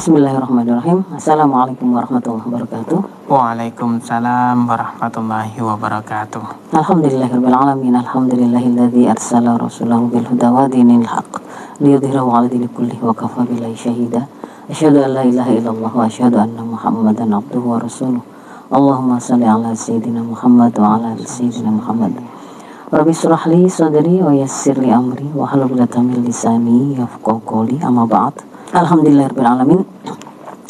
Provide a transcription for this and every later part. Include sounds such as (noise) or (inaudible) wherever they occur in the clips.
Bismillahirrahmanirrahim. Assalamualaikum warahmatullahi wabarakatuh. Waalaikumsalam warahmatullahi wabarakatuh. Alhamdulillahirabbil alamin. Alhamdulillahilladzi arsala rasulahu bil huda wa dinil haqq liyudhhirahu 'ala dini kullihi wa kafa billahi shahida. Asyhadu an la ilaha illallah wa asyhadu anna Muhammadan abduhu wa rasuluh. Allahumma salli ala sayyidina Muhammad wa ala ali sayyidina Muhammad. Rabbi surah li sadri wa yassir li amri wa halul min lisani yafqahu qawli amma. Alhamdulillahirabbil alamin.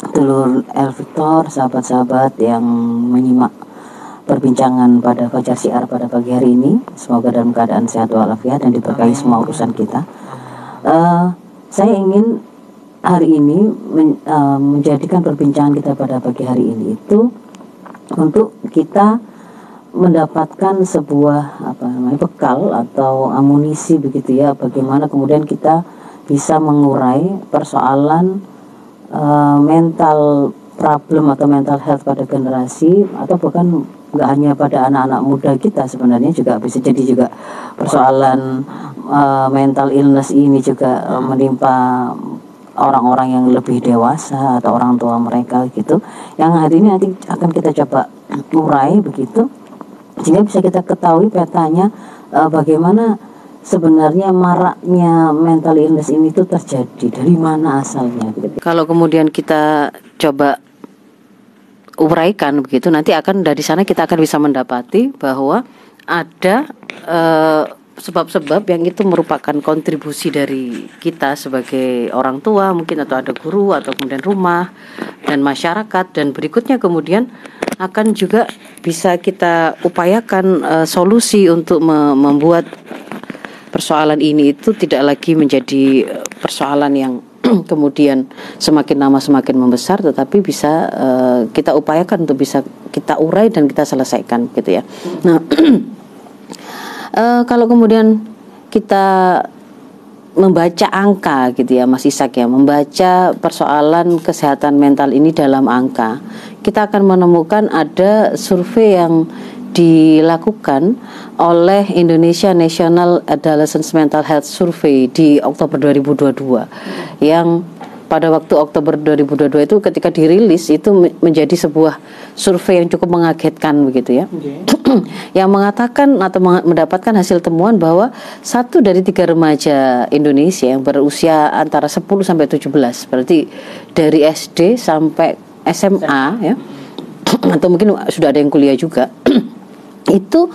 Telur El Victor, sahabat-sahabat yang menyimak perbincangan pada Fajar Syiar pada pagi hari ini. Semoga dalam keadaan sehat walafiat dan diberkahi semua urusan kita. Uh, saya ingin hari ini men, uh, menjadikan perbincangan kita pada pagi hari ini itu untuk kita mendapatkan sebuah apa namanya bekal atau amunisi begitu ya bagaimana kemudian kita bisa mengurai persoalan uh, mental problem atau mental health pada generasi atau bahkan nggak hanya pada anak-anak muda kita sebenarnya juga bisa jadi juga persoalan uh, mental illness ini juga uh, menimpa orang-orang yang lebih dewasa atau orang tua mereka gitu. Yang hari ini nanti akan kita coba urai begitu sehingga bisa kita ketahui petanya uh, bagaimana sebenarnya maraknya mental illness ini itu terjadi dari mana asalnya gitu. Kalau kemudian kita coba uraikan begitu nanti akan dari sana kita akan bisa mendapati bahwa ada uh, sebab-sebab yang itu merupakan kontribusi dari kita sebagai orang tua mungkin atau ada guru atau kemudian rumah dan masyarakat dan berikutnya kemudian akan juga bisa kita upayakan uh, solusi untuk me membuat persoalan ini itu tidak lagi menjadi eh, persoalan yang (clears throat) kemudian semakin lama semakin membesar tetapi bisa uh, kita upayakan untuk bisa kita urai dan kita selesaikan gitu ya. Nah, uh, (clears throat) kalau kemudian kita membaca angka gitu ya Mas Isak ya membaca persoalan kesehatan mental ini dalam angka kita akan menemukan ada survei yang dilakukan oleh Indonesia National Adolescent Mental Health Survey di Oktober 2022 yang pada waktu Oktober 2022 itu ketika dirilis itu menjadi sebuah survei yang cukup mengagetkan begitu ya. Okay. (clears throat) yang mengatakan atau mendapatkan hasil temuan bahwa satu dari tiga remaja Indonesia yang berusia antara 10 sampai 17 berarti dari SD sampai SMA ya (clears throat) atau mungkin sudah ada yang kuliah juga (clears throat) itu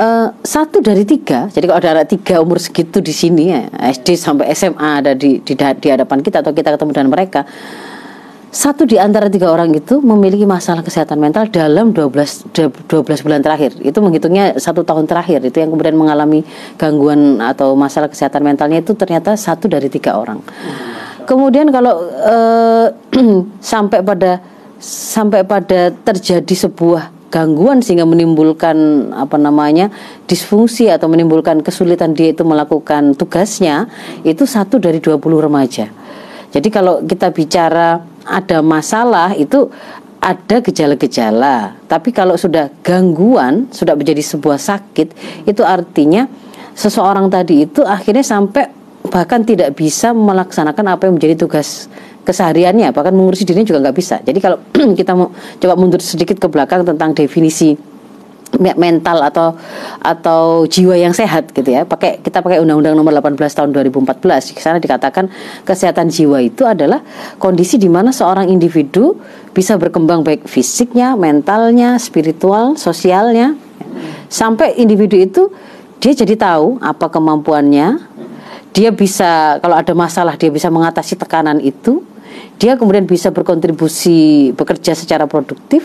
uh, satu dari tiga. Jadi kalau ada anak tiga umur segitu di sini ya SD sampai SMA ada di, di di hadapan kita atau kita ketemu dengan mereka satu di antara tiga orang itu memiliki masalah kesehatan mental dalam 12 12 bulan terakhir. Itu menghitungnya satu tahun terakhir. Itu yang kemudian mengalami gangguan atau masalah kesehatan mentalnya itu ternyata satu dari tiga orang. Kemudian kalau uh, (clears throat) sampai pada sampai pada terjadi sebuah gangguan sehingga menimbulkan apa namanya disfungsi atau menimbulkan kesulitan dia itu melakukan tugasnya itu satu dari 20 remaja. Jadi kalau kita bicara ada masalah itu ada gejala-gejala, tapi kalau sudah gangguan, sudah menjadi sebuah sakit, itu artinya seseorang tadi itu akhirnya sampai bahkan tidak bisa melaksanakan apa yang menjadi tugas kesehariannya bahkan mengurusi dirinya juga nggak bisa jadi kalau (clears throat) kita mau coba mundur sedikit ke belakang tentang definisi mental atau atau jiwa yang sehat gitu ya. Pakai kita pakai Undang-Undang Nomor 18 tahun 2014 di sana dikatakan kesehatan jiwa itu adalah kondisi di mana seorang individu bisa berkembang baik fisiknya, mentalnya, spiritual, sosialnya sampai individu itu dia jadi tahu apa kemampuannya. Dia bisa kalau ada masalah dia bisa mengatasi tekanan itu dia kemudian bisa berkontribusi bekerja secara produktif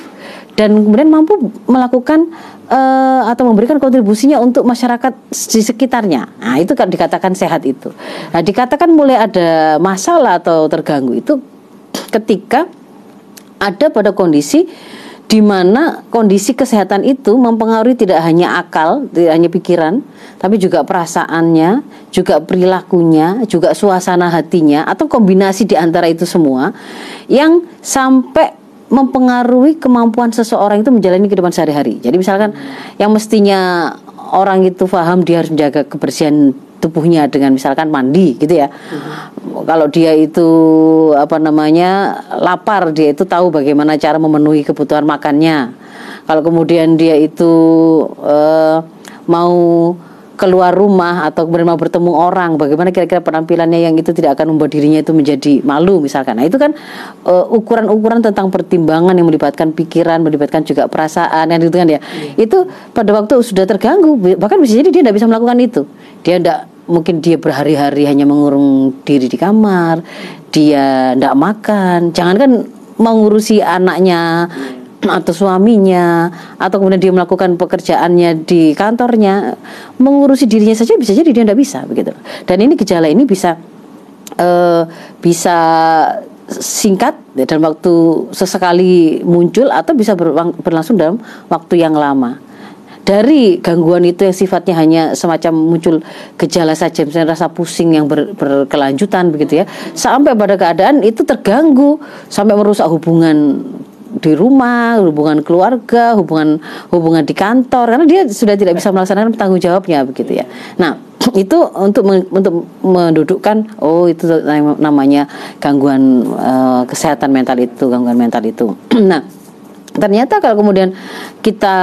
dan kemudian mampu melakukan uh, atau memberikan kontribusinya untuk masyarakat di sekitarnya. Nah, itu kan dikatakan sehat itu. Nah, dikatakan mulai ada masalah atau terganggu itu ketika ada pada kondisi di mana kondisi kesehatan itu mempengaruhi tidak hanya akal, tidak hanya pikiran, tapi juga perasaannya, juga perilakunya, juga suasana hatinya atau kombinasi di antara itu semua yang sampai mempengaruhi kemampuan seseorang itu menjalani kehidupan sehari-hari. Jadi misalkan yang mestinya orang itu paham dia harus menjaga kebersihan tubuhnya dengan misalkan mandi gitu ya. Kalau dia itu apa namanya lapar, dia itu tahu bagaimana cara memenuhi kebutuhan makannya. Kalau kemudian dia itu eh, mau keluar rumah atau kemudian mau bertemu orang, bagaimana kira-kira penampilannya yang itu tidak akan membuat dirinya itu menjadi malu misalkan. Nah itu kan eh, ukuran-ukuran tentang pertimbangan yang melibatkan pikiran, melibatkan juga perasaan, yang itu kan ya. Itu pada waktu sudah terganggu, bahkan bisa jadi dia tidak bisa melakukan itu. Dia tidak mungkin dia berhari-hari hanya mengurung diri di kamar, dia tidak makan, jangan kan mengurusi anaknya atau suaminya atau kemudian dia melakukan pekerjaannya di kantornya mengurusi dirinya saja bisa jadi dia tidak bisa begitu. Dan ini gejala ini bisa eh, bisa singkat dan waktu sesekali muncul atau bisa berlang- berlangsung dalam waktu yang lama. Dari gangguan itu yang sifatnya hanya semacam muncul gejala saja misalnya rasa pusing yang ber- berkelanjutan begitu ya. Sampai pada keadaan itu terganggu sampai merusak hubungan di rumah, hubungan keluarga, hubungan hubungan di kantor karena dia sudah tidak bisa melaksanakan tanggung jawabnya begitu ya. Nah, (clears throat) itu untuk untuk mendudukkan oh itu namanya gangguan eh, kesehatan mental itu, gangguan mental itu. (clears throat) nah, Ternyata kalau kemudian kita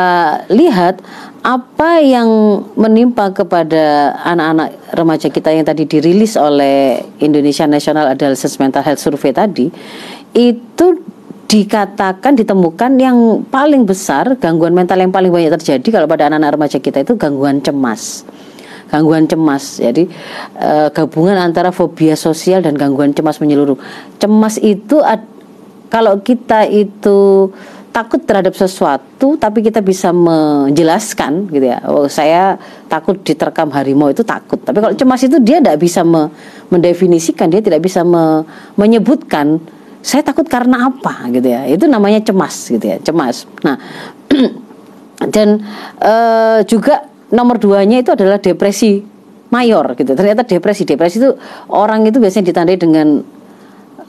lihat apa yang menimpa kepada anak-anak remaja kita yang tadi dirilis oleh Indonesia National Adolescent Mental Health Survey tadi itu dikatakan ditemukan yang paling besar gangguan mental yang paling banyak terjadi kalau pada anak-anak remaja kita itu gangguan cemas gangguan cemas. Jadi eh, gabungan antara fobia sosial dan gangguan cemas menyeluruh. Cemas itu ad- kalau kita itu takut terhadap sesuatu tapi kita bisa menjelaskan gitu ya. Oh, saya takut diterkam harimau itu takut. Tapi kalau cemas itu dia tidak bisa me- mendefinisikan, dia tidak bisa me- menyebutkan saya takut karena apa gitu ya. Itu namanya cemas gitu ya, cemas. Nah, (clears throat) dan eh, juga nomor duanya itu adalah depresi mayor gitu. Ternyata depresi, depresi itu orang itu biasanya ditandai dengan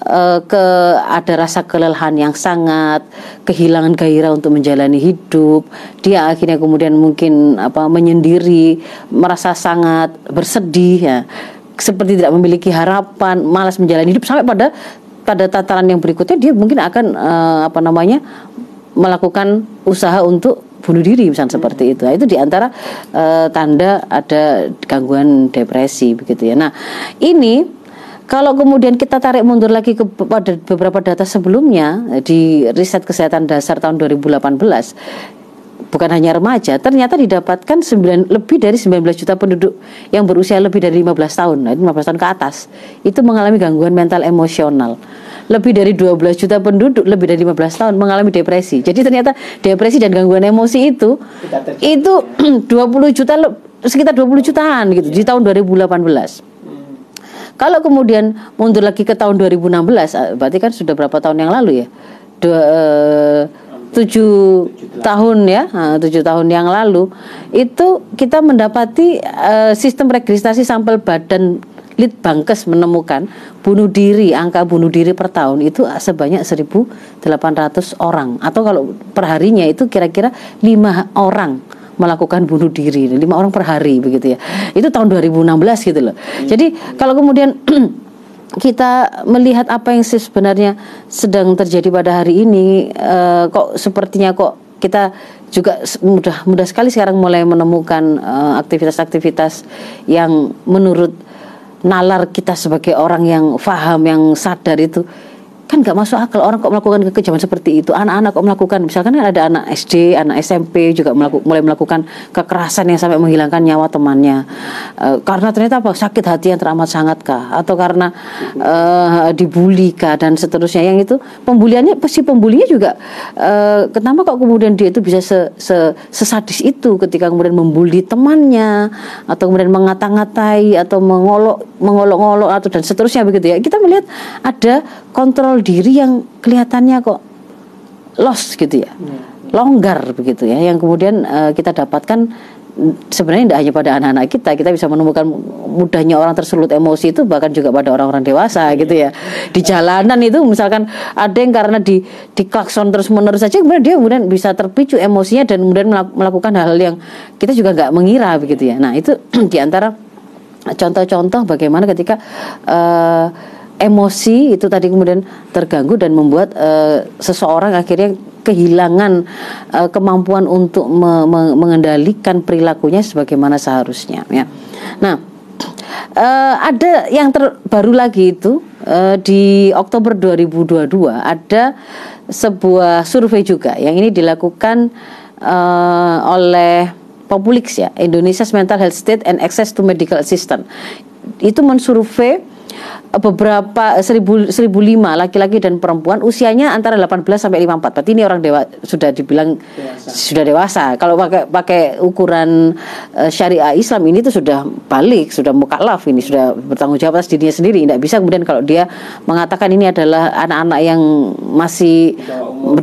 eh, ke ada rasa kelelahan yang sangat, kehilangan gairah untuk menjalani hidup. Dia akhirnya kemudian mungkin apa menyendiri, merasa sangat bersedih ya. Seperti tidak memiliki harapan, malas menjalani hidup sampai pada pada tataran yang berikutnya dia mungkin akan eh, apa namanya melakukan usaha untuk bunuh diri misalnya seperti itu. Nah, itu di antara eh, tanda ada gangguan depresi begitu ya. Nah ini kalau kemudian kita tarik mundur lagi ke pada beberapa data sebelumnya di riset kesehatan dasar tahun 2018 bukan hanya remaja, ternyata didapatkan 9, lebih dari 19 juta penduduk yang berusia lebih dari 15 tahun, nah, 15 tahun ke atas, itu mengalami gangguan mental emosional. Lebih dari 12 juta penduduk lebih dari 15 tahun mengalami depresi. Jadi ternyata depresi dan gangguan emosi itu itu (clears throat) 20 juta sekitar 20 jutaan gitu di tahun 2018. Kalau kemudian mundur lagi ke tahun 2016, eh, berarti kan sudah berapa tahun yang lalu ya? Dua, eh, tujuh tahun ya, tujuh tahun yang lalu itu kita mendapati eh, sistem registrasi sampel badan Litbangkes menemukan bunuh diri, angka bunuh diri per tahun itu sebanyak 1.800 orang. Atau kalau perharinya itu kira-kira lima orang melakukan bunuh diri lima orang per hari begitu ya. Itu tahun 2016 gitu loh. Jadi kalau kemudian (clears throat) kita melihat apa yang sebenarnya sedang terjadi pada hari ini eh, kok sepertinya kok kita juga mudah mudah sekali sekarang mulai menemukan eh, aktivitas-aktivitas yang menurut nalar kita sebagai orang yang faham yang sadar itu kan nggak masuk akal orang kok melakukan kekejaman seperti itu. Anak-anak kok melakukan misalkan kan ada anak SD anak SMP juga melaku- mulai melakukan kekerasan yang sampai menghilangkan nyawa temannya. Eh, karena ternyata apa? Sakit hati yang teramat sangat kah? Atau karena eh, dibully kah? Dan seterusnya. Yang itu pembuliannya pasti pembulinya juga eh, kenapa kok kemudian dia itu bisa se, se- sesadis itu ketika kemudian membuli temannya? Atau kemudian mengata-ngatai atau mengolok mengolok-olok atau dan seterusnya begitu ya. Kita melihat ada kontrol diri yang kelihatannya kok lost gitu ya. Longgar begitu ya. Yang kemudian eh, kita dapatkan mm, sebenarnya tidak hanya pada anak-anak kita. Kita bisa menemukan mudahnya orang tersulut emosi itu bahkan juga pada orang-orang dewasa gitu ya. Di jalanan itu misalkan ada yang karena di di klakson terus menerus saja kemudian dia kemudian bisa terpicu emosinya dan kemudian melak- melakukan hal-hal yang kita juga nggak mengira begitu ya. Nah itu (clears throat) di antara contoh-contoh bagaimana ketika uh, emosi itu tadi kemudian terganggu dan membuat uh, seseorang akhirnya kehilangan uh, kemampuan untuk me me mengendalikan perilakunya sebagaimana seharusnya ya. Nah, uh, ada yang terbaru lagi itu uh, di Oktober 2022 ada sebuah survei juga yang ini dilakukan uh, oleh Populix ya Indonesia's Mental Health State and Access to Medical Assistance itu mensurvei beberapa seribu seribu lima laki-laki dan perempuan usianya antara 18 sampai 54. Berarti ini orang dewa sudah dibilang dewasa. sudah dewasa. Kalau pakai pakai ukuran uh, syariah Islam ini tuh sudah balik, sudah mukalaf ini sudah bertanggung jawab atas dirinya sendiri. Tidak bisa kemudian kalau dia mengatakan ini adalah anak-anak yang masih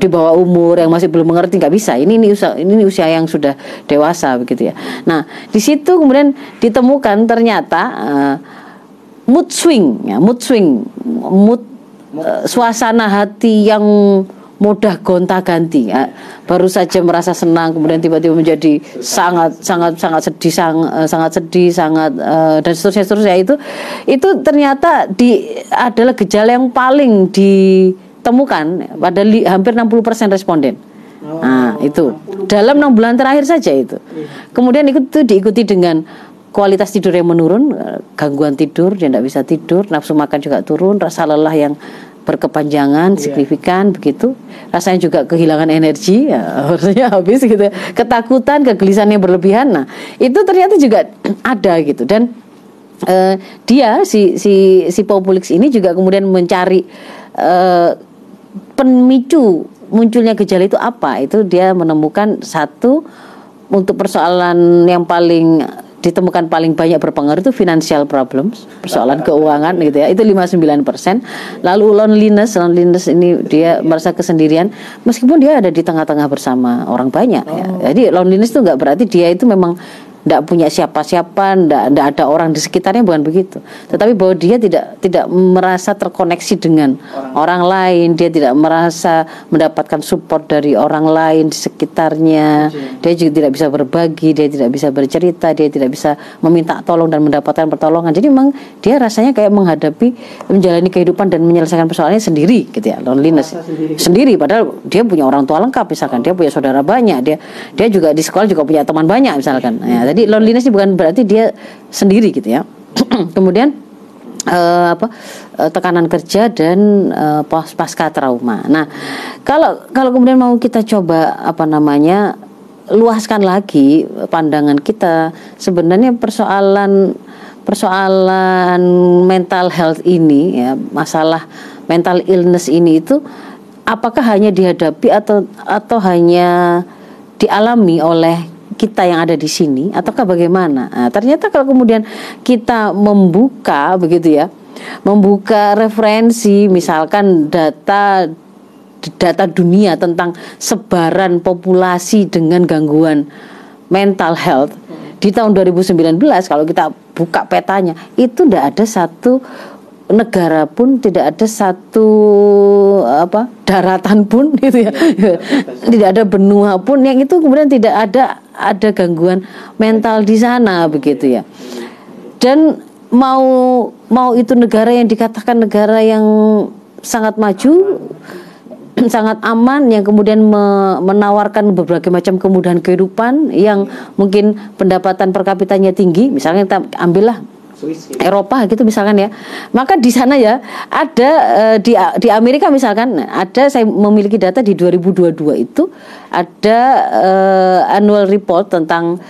di bawah umur yang masih belum mengerti nggak bisa. Ini ini usia ini usia yang sudah dewasa begitu ya. Nah, di situ kemudian ditemukan ternyata uh, mood swing ya mood swing mood uh, suasana hati yang mudah gonta-ganti ya. baru saja merasa senang kemudian tiba-tiba menjadi sangat sangat sangat sedih sang, uh, sangat sedih sangat uh, dan seterusnya seterusnya. Itu itu ternyata di adalah gejala yang paling ditemukan pada li, hampir 60% responden. Nah itu. dalam enam bulan terakhir saja itu. Kemudian itu diikuti dengan kualitas tidur yang menurun, eh, gangguan tidur, dia tidak bisa tidur, nafsu makan juga turun, rasa lelah yang berkepanjangan, yeah. signifikan begitu, rasanya juga kehilangan energi, ya, (laughs) harusnya habis gitu, ketakutan, kegelisahan yang berlebihan, nah itu ternyata juga (clears throat) ada gitu dan uh, dia si si si Populix ini juga kemudian mencari uh, pemicu munculnya gejala itu apa? Itu dia menemukan satu untuk persoalan yang paling ditemukan paling banyak berpengaruh itu financial problems, persoalan keuangan gitu ya. Itu 59%. Lalu loneliness, loneliness ini dia merasa kesendirian meskipun dia ada di tengah-tengah bersama orang banyak ya. Oh. Jadi loneliness itu enggak berarti dia itu memang tidak punya siapa-siapa, tidak ada orang di sekitarnya bukan begitu. Tetapi bahwa dia tidak tidak merasa terkoneksi dengan orang, orang lain, dia tidak merasa mendapatkan support dari orang lain di sekitarnya. Dia juga tidak bisa berbagi, dia tidak bisa bercerita, dia tidak bisa meminta tolong dan mendapatkan pertolongan. Jadi memang dia rasanya kayak menghadapi menjalani kehidupan dan menyelesaikan persoalannya sendiri gitu ya, loneliness. Sendiri. sendiri padahal dia punya orang tua lengkap misalkan, dia punya saudara banyak, dia dia juga di sekolah juga punya teman banyak misalkan. Ya, jadi loneliness bukan berarti dia sendiri gitu ya. (clears throat) Kemudian uh, apa uh, tekanan kerja dan uh, pas pasca trauma. Nah, kalau kalau kemudian mau kita coba apa namanya luaskan lagi pandangan kita sebenarnya persoalan persoalan mental health ini ya masalah mental illness ini itu apakah hanya dihadapi atau atau hanya dialami oleh kita yang ada di sini ataukah bagaimana? Nah, ternyata kalau kemudian kita membuka begitu ya, membuka referensi misalkan data data dunia tentang sebaran populasi dengan gangguan mental health di tahun 2019 kalau kita buka petanya itu tidak ada satu negara pun tidak ada satu apa daratan pun (laughs) gitu ya. Tidak ada benua pun yang itu kemudian tidak ada ada gangguan mental di sana begitu ya. Dan mau mau itu negara yang dikatakan negara yang sangat maju (clears throat) sangat aman yang kemudian me menawarkan berbagai macam kemudahan kehidupan yang mungkin pendapatan per kapitanya tinggi misalnya kita ambillah Eropa gitu misalkan ya. Maka di sana ya ada uh, di di Amerika misalkan ada saya memiliki data di 2022 itu ada uh, annual report tentang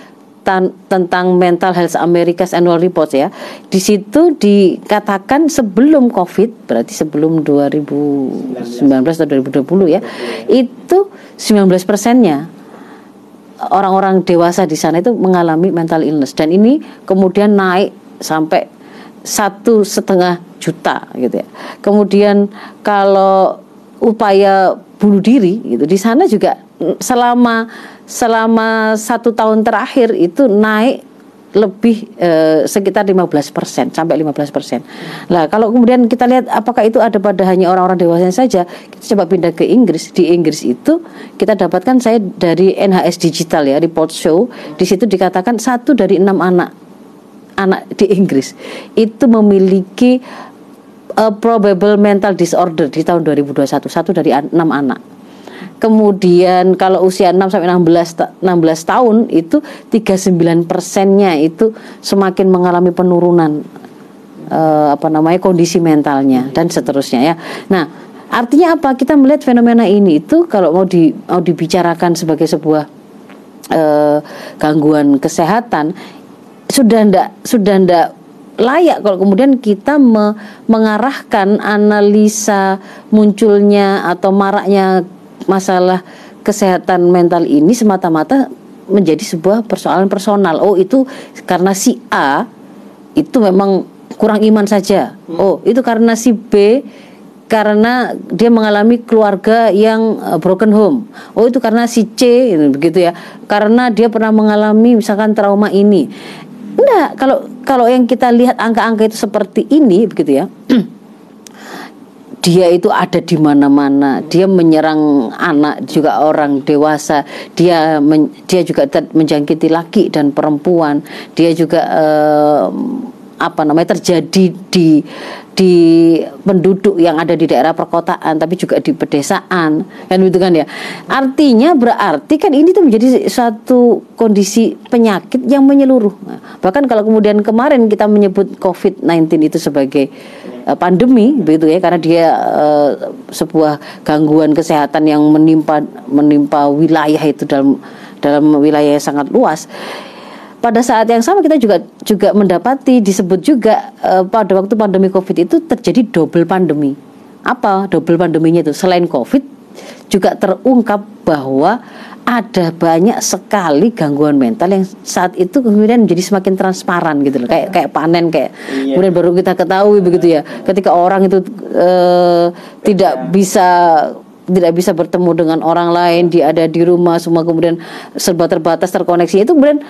tan, tentang mental health America's annual report ya. Di situ dikatakan sebelum Covid berarti sebelum 2019 atau 2020 ya. Itu 19 persennya orang-orang dewasa di sana itu mengalami mental illness dan ini kemudian naik sampai satu setengah juta gitu ya. Kemudian kalau upaya bunuh diri gitu di sana juga selama selama satu tahun terakhir itu naik lebih eh, sekitar 15% sampai 15%. Nah, kalau kemudian kita lihat apakah itu ada pada hanya orang-orang dewasa saja, kita coba pindah ke Inggris. Di Inggris itu kita dapatkan saya dari NHS Digital ya, report show, di situ dikatakan satu dari enam anak anak di Inggris itu memiliki uh, probable mental disorder di tahun 2021 satu dari enam anak. Kemudian kalau usia 6 sampai 16 16 tahun itu 39 persennya itu semakin mengalami penurunan uh, apa namanya kondisi mentalnya dan seterusnya ya. Nah, artinya apa? Kita melihat fenomena ini itu kalau mau di mau dibicarakan sebagai sebuah uh, gangguan kesehatan sudah ndak sudah ndak layak kalau kemudian kita me mengarahkan analisa munculnya atau maraknya masalah kesehatan mental ini semata-mata menjadi sebuah persoalan personal. Oh, itu karena si A itu memang kurang iman saja. Oh, itu karena si B karena dia mengalami keluarga yang uh, broken home. Oh, itu karena si C begitu ya. Karena dia pernah mengalami misalkan trauma ini. Enggak, kalau kalau yang kita lihat angka-angka itu seperti ini begitu ya. (clears throat) dia itu ada di mana-mana. Dia menyerang anak juga orang dewasa. Dia men, dia juga menjangkiti laki dan perempuan. Dia juga uh, apa namanya terjadi di di penduduk yang ada di daerah perkotaan tapi juga di pedesaan kan gitu kan ya? Artinya berarti kan ini tuh menjadi satu kondisi penyakit yang menyeluruh. Bahkan kalau kemudian kemarin kita menyebut COVID-19 itu sebagai uh, pandemi begitu ya karena dia uh, sebuah gangguan kesehatan yang menimpa menimpa wilayah itu dalam dalam wilayah yang sangat luas pada saat yang sama kita juga juga mendapati disebut juga uh, pada waktu pandemi Covid itu terjadi double pandemi. Apa double pandeminya itu? Selain Covid juga terungkap bahwa ada banyak sekali gangguan mental yang saat itu kemudian menjadi semakin transparan gitu loh kayak kayak panen kayak iya. kemudian baru kita ketahui begitu ya ketika orang itu uh, tidak bisa tidak bisa bertemu dengan orang lain dia ada di rumah semua kemudian serba terbatas terkoneksi itu kemudian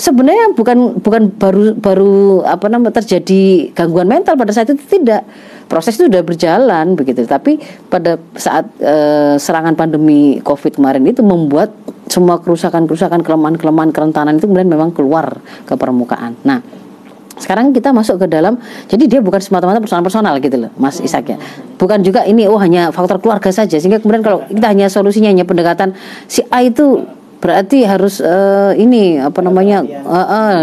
sebenarnya bukan bukan baru baru apa namanya terjadi gangguan mental pada saat itu tidak. Proses itu sudah berjalan begitu. Tapi pada saat e, serangan pandemi covid kemarin itu membuat semua kerusakan-kerusakan kelemahan-kelemahan kerentanan itu kemudian memang keluar ke permukaan. Nah sekarang kita masuk ke dalam jadi dia bukan semata-mata persoalan personal gitu loh Mas Isak ya. Bukan juga ini oh hanya faktor keluarga saja. Sehingga kemudian kalau kita hanya solusinya hanya pendekatan si A itu berarti harus uh, ini apa namanya uh, uh,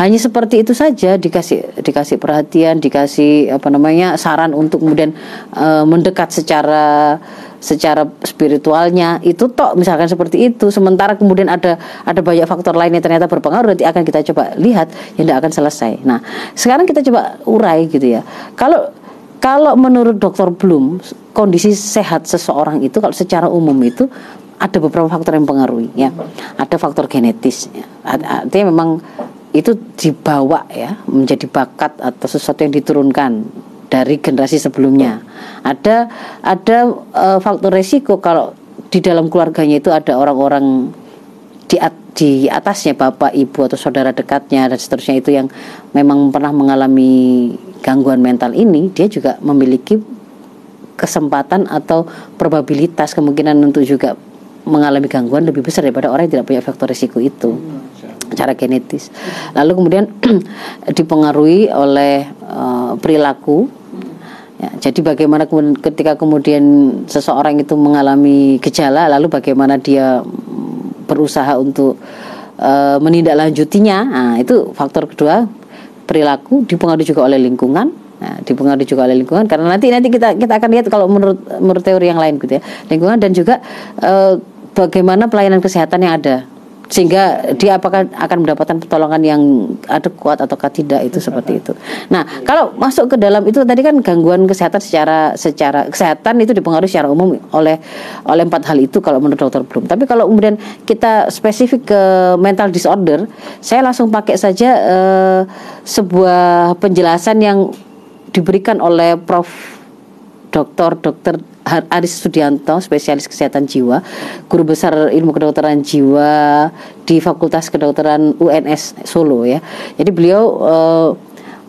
hanya seperti itu saja dikasih dikasih perhatian dikasih apa namanya saran untuk kemudian uh, mendekat secara secara spiritualnya. Itu tok misalkan seperti itu. Sementara kemudian ada ada banyak faktor lain yang ternyata berpengaruh nanti akan kita coba lihat yang tidak akan selesai. Nah sekarang kita coba urai gitu ya. Kalau kalau menurut dokter Bloom kondisi sehat seseorang itu kalau secara umum itu ada beberapa faktor yang mempengaruhi ya. Ada faktor genetis. Ya. Artinya memang itu dibawa ya menjadi bakat atau sesuatu yang diturunkan dari generasi sebelumnya. Ada ada uh, faktor resiko kalau di dalam keluarganya itu ada orang-orang di di atasnya bapak ibu atau saudara dekatnya dan seterusnya itu yang memang pernah mengalami gangguan mental ini dia juga memiliki kesempatan atau probabilitas kemungkinan untuk juga mengalami gangguan lebih besar daripada orang yang tidak punya faktor risiko itu cara genetis. Lalu kemudian (clears throat) dipengaruhi oleh uh, perilaku. Ya, jadi bagaimana kemudian, ketika kemudian seseorang itu mengalami gejala, lalu bagaimana dia berusaha untuk uh, menindaklanjutinya. Nah, itu faktor kedua perilaku dipengaruhi juga oleh lingkungan Nah, dipengaruhi juga oleh lingkungan karena nanti nanti kita kita akan lihat kalau menurut menurut teori yang lain gitu ya. Lingkungan dan juga uh, bagaimana pelayanan kesehatan yang ada sehingga dia apakah akan mendapatkan pertolongan yang adekuat atau tidak itu seperti itu. Nah, kalau masuk ke dalam itu tadi kan gangguan kesehatan secara secara kesehatan itu dipengaruhi secara umum oleh oleh empat hal itu kalau menurut dokter Blum. Tapi kalau kemudian kita spesifik ke mental disorder, saya langsung pakai saja uh, sebuah penjelasan yang diberikan oleh Prof. Dr. Dr. Aris Sudianto, spesialis kesehatan jiwa, guru besar ilmu kedokteran jiwa di Fakultas Kedokteran UNS Solo ya. Jadi beliau uh,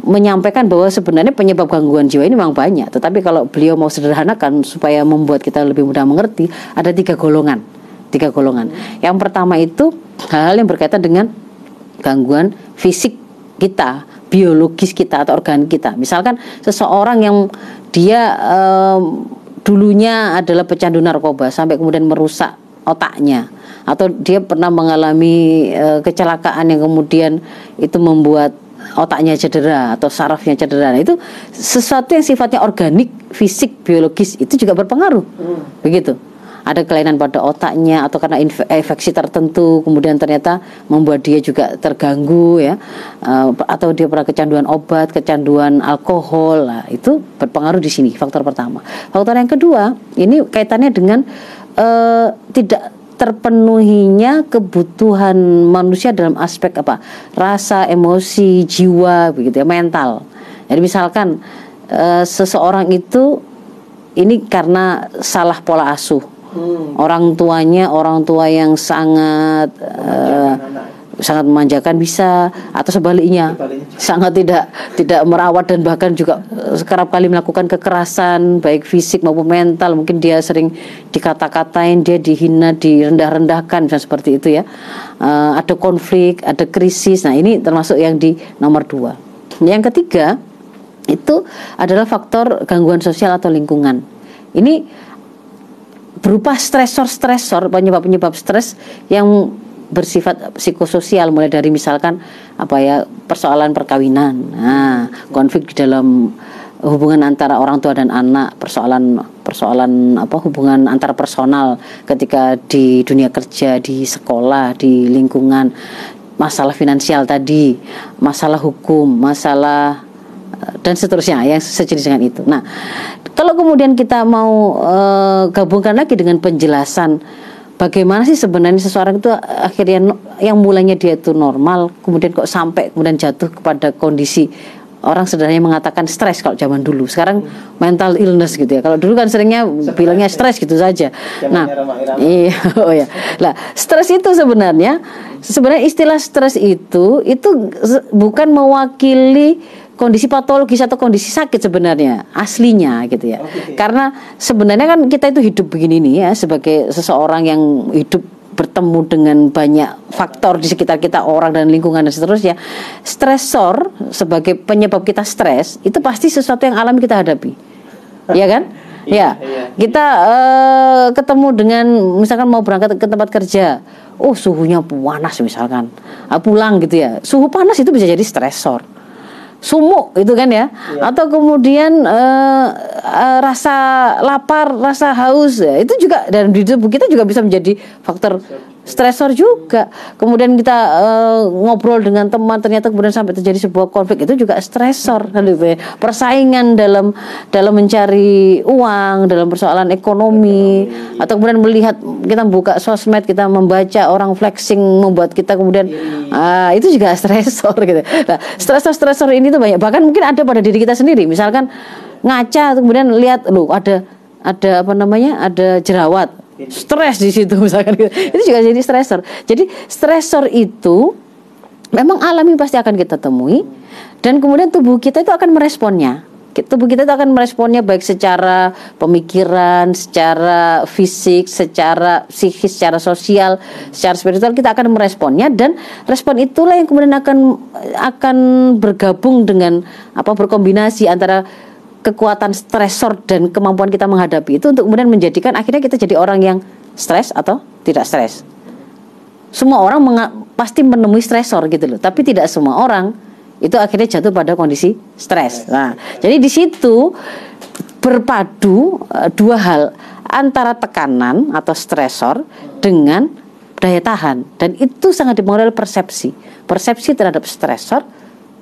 menyampaikan bahwa sebenarnya penyebab gangguan jiwa ini memang banyak, tetapi kalau beliau mau sederhanakan supaya membuat kita lebih mudah mengerti, ada tiga golongan. Tiga golongan. Yang pertama itu hal-hal yang berkaitan dengan gangguan fisik kita, biologis kita atau organ kita. Misalkan seseorang yang dia um, dulunya adalah pecandu narkoba sampai kemudian merusak otaknya atau dia pernah mengalami uh, kecelakaan yang kemudian itu membuat otaknya cedera atau sarafnya cedera. Nah, itu sesuatu yang sifatnya organik, fisik, biologis itu juga berpengaruh. Hmm. Begitu ada kelainan pada otaknya atau karena infeksi tertentu kemudian ternyata membuat dia juga terganggu ya. Uh, atau dia pernah kecanduan obat, kecanduan alkohol lah itu berpengaruh di sini faktor pertama. Faktor yang kedua ini kaitannya dengan uh, tidak terpenuhinya kebutuhan manusia dalam aspek apa? Rasa emosi jiwa begitu ya mental. Jadi misalkan uh, seseorang itu ini karena salah pola asuh hmm. orang tuanya orang tua yang sangat uh, sangat memanjakan bisa atau sebaliknya, sangat tidak tidak merawat dan bahkan juga uh, kerap kali melakukan kekerasan baik fisik maupun mental. Mungkin dia sering dikata-katain dia dihina direndah-rendahkan misalnya seperti itu ya. Uh, ada konflik ada krisis. Nah ini termasuk yang di nomor dua. Yang ketiga itu adalah faktor gangguan sosial atau lingkungan. Ini berupa stresor-stresor penyebab-penyebab stres yang bersifat psikososial. Mulai dari misalkan apa ya persoalan perkawinan, nah konflik di dalam hubungan antara orang tua dan anak, persoalan persoalan apa hubungan antar personal ketika di dunia kerja, di sekolah, di lingkungan, masalah finansial tadi, masalah hukum, masalah dan seterusnya yang sejenis dengan itu. Nah, kalau kemudian kita mau uh, gabungkan lagi dengan penjelasan bagaimana sih sebenarnya seseorang itu akhirnya yang mulanya dia itu normal, kemudian kok sampai kemudian jatuh kepada kondisi orang sederhana mengatakan stres kalau zaman dulu. Sekarang mental illness gitu ya. Kalau dulu kan seringnya bilangnya stres gitu saja. nah, iya, (laughs) oh ya. Lah, stres itu sebenarnya sebenarnya istilah stres itu itu bukan mewakili kondisi patologis atau kondisi sakit sebenarnya aslinya gitu ya. Okay. Karena sebenarnya kan kita itu hidup begini nih ya sebagai seseorang yang hidup bertemu dengan banyak faktor di sekitar kita orang dan lingkungan dan seterusnya. Stresor sebagai penyebab kita stres itu pasti sesuatu yang alami kita hadapi. ya kan? (laughs) Iya, ya, iya. kita uh, ketemu dengan misalkan mau berangkat ke tempat kerja, oh suhunya panas misalkan, uh, pulang gitu ya, suhu panas itu bisa jadi stresor sumuk itu kan ya, ya. atau kemudian uh, uh, rasa lapar, rasa haus ya, itu juga dan di tubuh kita juga bisa menjadi faktor stresor juga. Kemudian kita uh, ngobrol dengan teman ternyata kemudian sampai terjadi sebuah konflik itu juga stresor kan gitu. Persaingan dalam dalam mencari uang, dalam persoalan ekonomi atau kemudian melihat kita buka sosmed, kita membaca orang flexing membuat kita kemudian uh, itu juga (laughs) stresor gitu. Nah, stresor-stresor ini tuh banyak bahkan mungkin ada pada diri kita sendiri. Misalkan ngaca kemudian lihat lu ada ada apa namanya? ada jerawat stres di situ (laughs) misalkan gitu. itu juga jadi stresor jadi stresor itu memang alami pasti akan kita temui dan kemudian tubuh kita itu akan meresponnya tubuh kita itu akan meresponnya baik secara pemikiran, secara fisik, secara psikis, secara sosial, secara spiritual kita akan meresponnya dan respon itulah yang kemudian akan akan bergabung dengan apa berkombinasi antara kekuatan stresor dan kemampuan kita menghadapi itu untuk kemudian menjadikan akhirnya kita jadi orang yang stres atau tidak stres. Semua orang pasti menemui stresor gitu loh, tapi tidak semua orang itu akhirnya jatuh pada kondisi stres. Nah, jadi di situ berpadu uh, dua hal antara tekanan atau stresor dengan daya tahan dan itu sangat dipengaruhi persepsi. Persepsi terhadap stresor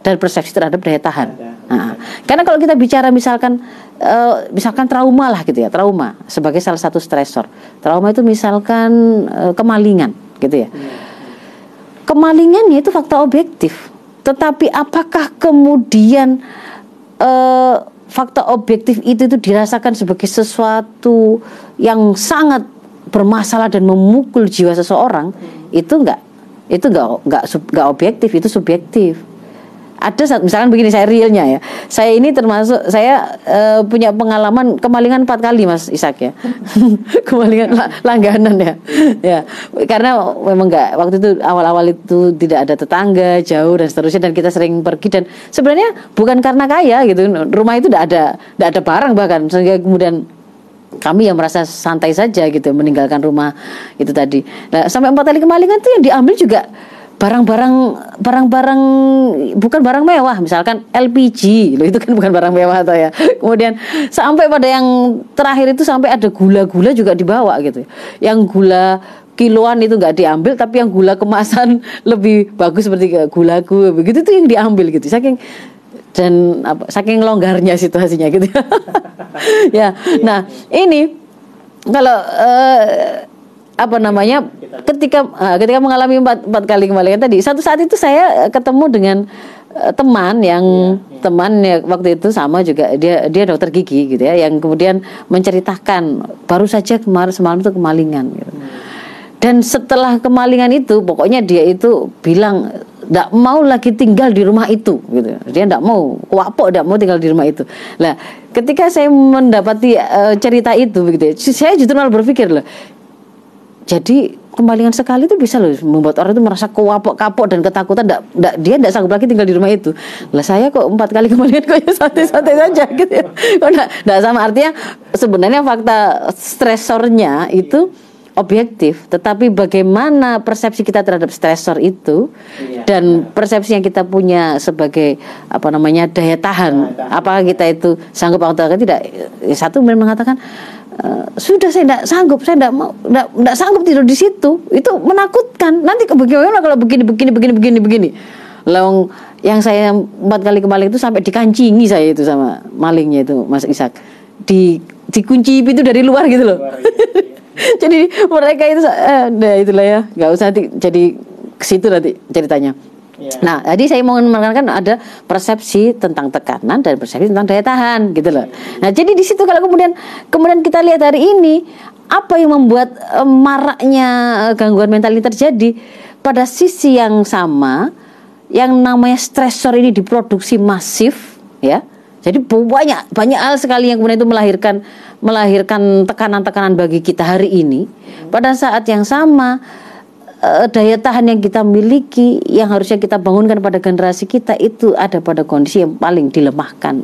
dan persepsi terhadap daya tahan. Nah, karena kalau kita bicara misalkan uh, misalkan trauma lah gitu ya, trauma sebagai salah satu stresor. Trauma itu misalkan uh, kemalingan gitu ya. Kemalingannya itu fakta objektif. Tetapi apakah kemudian uh, fakta objektif itu itu dirasakan sebagai sesuatu yang sangat bermasalah dan memukul jiwa seseorang? Itu enggak itu enggak enggak enggak objektif, itu subjektif ada misalkan begini saya realnya ya. Saya ini termasuk saya eh, punya pengalaman kemalingan empat kali mas Isak ya. (laughs) Kemalingan la- langganan ya. Ya. Karena memang nggak waktu itu awal-awal itu tidak ada tetangga jauh dan seterusnya dan kita sering pergi. Dan sebenarnya bukan karena kaya gitu. Rumah itu tidak ada tidak ada barang bahkan. Sehingga kemudian kami yang merasa santai saja gitu meninggalkan rumah itu tadi. Nah, sampai empat kali kemalingan itu yang diambil juga barang-barang barang-barang bukan barang mewah misalkan LPG loh itu kan bukan barang mewah atau ya. Kemudian sampai pada yang terakhir itu sampai ada gula-gula juga dibawa gitu. Yang gula kiloan itu nggak diambil tapi yang gula kemasan (laughs) lebih bagus seperti gula-gula begitu itu yang diambil gitu. Saking dan apa saking longgarnya situasinya gitu. (laughs) Ya nah ini kalau eh, apa namanya ketika eh, ketika mengalami empat, empat kali kembalian tadi satu saat itu saya eh, ketemu dengan eh, teman yang teman ya waktu itu sama juga dia dia dokter gigi gitu ya yang kemudian menceritakan baru saja kemarin semalam itu kemalingan gitu. Dan setelah kemalingan itu, pokoknya dia itu bilang tidak mau lagi tinggal di rumah itu, gitu. Dia tidak mau, kuapok tidak mau tinggal di rumah itu. Nah, ketika saya mendapati eh, cerita itu, begitu, ya, saya justru malah berpikir loh. Jadi kemalingan sekali itu bisa loh membuat orang itu merasa kuapok kapok dan ketakutan. Ndak ndak dia tidak sanggup lagi tinggal di rumah itu. Lah saya kok empat kali kemalingan kok ya santai-santai saja gitu ya. Kok ndak sama. Artinya sebenarnya fakta stresornya itu objektif, tetapi bagaimana persepsi kita terhadap stresor itu dan persepsi yang kita punya sebagai apa namanya daya tahan, apakah kita itu sanggup atau tidak? Satu memang mengatakan "Eh, sudah saya tidak sanggup, saya tidak mau, tidak, tidak sanggup tidur di situ, itu menakutkan. Nanti bagaimana kalau begini, begini, begini, begini, begini. Lawang yang saya empat kali kembali itu sampai dikancingi saya itu sama malingnya itu Mas Ishak di dikunci itu dari luar gitu loh. (laughs) jadi mereka itu eh, nah itulah ya nggak usah nanti jadi ke situ nanti ceritanya Nah, tadi saya mau menekankan ada persepsi tentang tekanan dan persepsi tentang daya tahan, gitu loh. Nah, jadi di situ kalau kemudian kemudian kita lihat hari ini apa yang membuat eh, maraknya eh, gangguan mental ini terjadi pada sisi yang sama, yang namanya stresor ini diproduksi masif, ya. Jadi banyak banyak hal sekali yang kemudian itu melahirkan melahirkan tekanan-tekanan bagi kita hari ini. Pada saat yang sama eh, daya tahan yang kita miliki yang harusnya kita bangunkan pada generasi kita itu ada pada kondisi yang paling dilemahkan.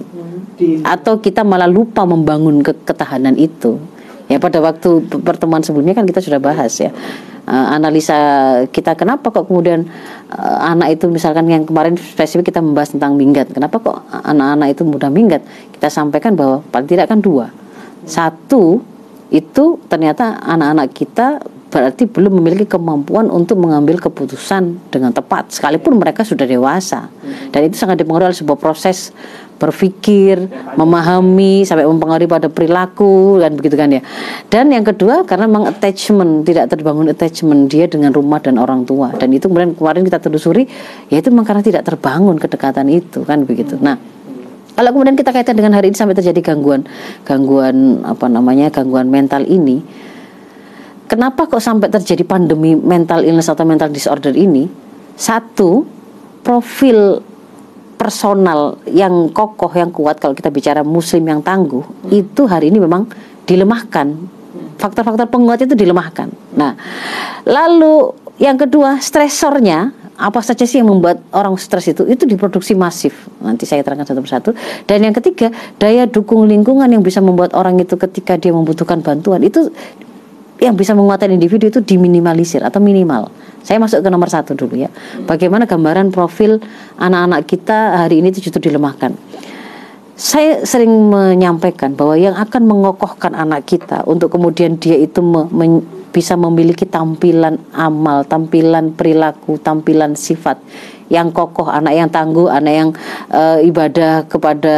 Atau kita malah lupa membangun ke- ketahanan itu. Ya pada waktu pertemuan sebelumnya kan kita sudah bahas ya Eh, analisa kita kenapa kok kemudian eh, anak itu misalkan yang kemarin spesifik kita membahas tentang minggat kenapa kok anak-anak itu mudah minggat? Kita sampaikan bahwa paling tidak kan dua. Satu itu ternyata anak-anak kita berarti belum memiliki kemampuan untuk mengambil keputusan dengan tepat sekalipun mereka sudah dewasa dan itu sangat dipengaruhi oleh sebuah proses berpikir, memahami sampai mempengaruhi pada perilaku dan begitu kan ya. Dan yang kedua karena memang attachment tidak terbangun attachment dia dengan rumah dan orang tua dan itu kemudian kemarin kita telusuri yaitu memang karena tidak terbangun kedekatan itu kan begitu. Nah, kalau kemudian kita kaitkan dengan hari ini sampai terjadi gangguan gangguan apa namanya gangguan mental ini kenapa kok sampai terjadi pandemi mental illness atau mental disorder ini? Satu profil personal yang kokoh yang kuat kalau kita bicara muslim yang tangguh itu hari ini memang dilemahkan. Faktor-faktor penguat itu dilemahkan. Nah lalu yang kedua stresornya apa saja sih yang membuat orang stres itu? Itu diproduksi masif. Nanti saya terangkan satu persatu. Dan yang ketiga daya dukung lingkungan yang bisa membuat orang itu ketika dia membutuhkan bantuan itu yang bisa menguatkan individu itu diminimalisir atau minimal. Saya masuk ke nomor satu dulu ya. Bagaimana gambaran profil anak-anak kita hari ini itu justru dilemahkan. Saya sering menyampaikan bahwa yang akan mengokohkan anak kita untuk kemudian dia itu me- men- bisa memiliki tampilan amal, tampilan perilaku, tampilan sifat yang kokoh, anak yang tangguh, anak yang eh, ibadah kepada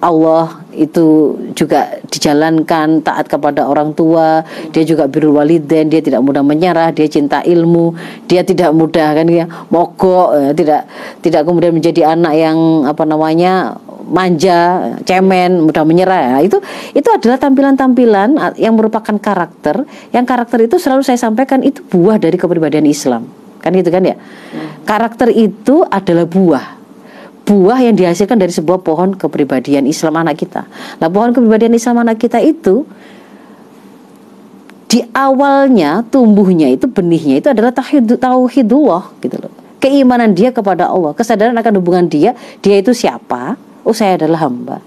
Allah itu juga dijalankan taat kepada orang tua, dia juga birrul walidain, dia tidak mudah menyerah, dia cinta ilmu, dia tidak mudah kan ya mogok, eh, tidak tidak kemudian menjadi anak yang apa namanya manja, cemen, mudah menyerah. Nah, itu itu adalah tampilan-tampilan yang merupakan karakter. Yang karakter itu selalu saya sampaikan itu buah dari kepribadian Islam. Kan gitu kan ya. Karakter itu adalah buah. buah yang dihasilkan dari sebuah pohon kepribadian Islam anak kita. Nah, pohon kepribadian Islam anak kita itu di awalnya tumbuhnya itu benihnya itu adalah tauhid tauhidullah gitu loh. Keimanan dia kepada Allah, kesadaran akan hubungan dia, dia itu siapa? Oh, saya adalah hamba.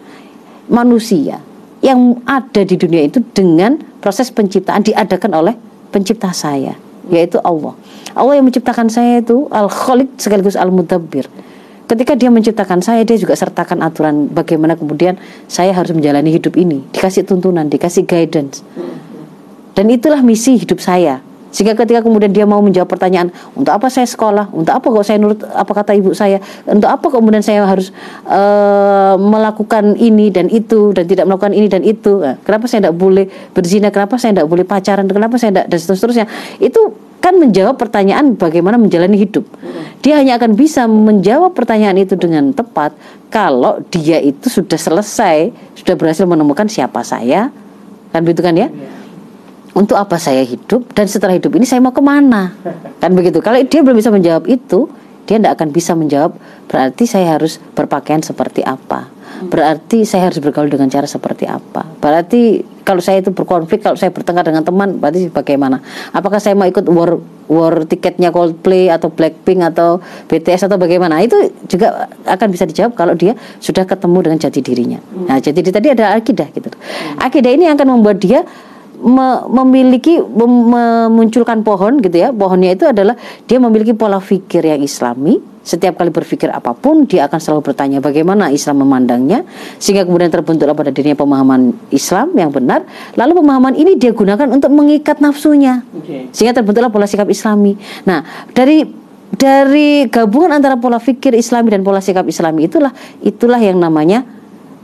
Manusia yang ada di dunia itu dengan proses penciptaan diadakan oleh pencipta saya, yaitu Allah. Allah yang menciptakan saya itu al-khaliq sekaligus al-mudabbir. Ketika dia menciptakan saya, dia juga sertakan aturan bagaimana kemudian saya harus menjalani hidup ini. Dikasih tuntunan, dikasih guidance. Dan itulah misi hidup saya. Sehingga ketika kemudian dia mau menjawab pertanyaan, untuk apa saya sekolah? Untuk apa kok saya nurut apa kata ibu saya? Untuk apa kemudian saya harus uh, melakukan ini dan itu dan tidak melakukan ini dan itu? Nah, kenapa saya tidak boleh berzina? Kenapa saya tidak boleh pacaran? Kenapa saya tidak dan seterusnya? Itu kan menjawab pertanyaan bagaimana menjalani hidup. Dia hanya akan bisa menjawab pertanyaan itu dengan tepat kalau dia itu sudah selesai, sudah berhasil menemukan siapa saya, kan begitu kan ya? Untuk apa saya hidup? Dan setelah hidup ini saya mau ke mana? Kan begitu. Kalau dia belum bisa menjawab itu dia tidak akan bisa menjawab berarti saya harus berpakaian seperti apa? Berarti saya harus bergaul dengan cara seperti apa? Berarti kalau saya itu berkonflik kalau saya bertengkar dengan teman berarti bagaimana? Apakah saya mau ikut war war tiketnya Coldplay atau Blackpink atau BTS atau bagaimana? Itu juga akan bisa dijawab kalau dia sudah ketemu dengan jati dirinya. Nah jadi tadi ada akidah gitu. Akidah ini akan membuat dia me memiliki mem memunculkan pohon gitu ya. Pohonnya itu adalah dia memiliki pola pikir yang islami. Setiap kali berpikir apa pun dia akan selalu bertanya bagaimana Islam memandangnya? Sehingga kemudian terbentuklah pada dirinya pemahaman Islam yang benar. Lalu pemahaman ini dia gunakan untuk mengikat nafsunya. Okay. sehingga terbentuklah pola sikap Islami. Nah dari dari gabungan antara pola pikir Islami dan pola sikap Islami itulah itulah yang namanya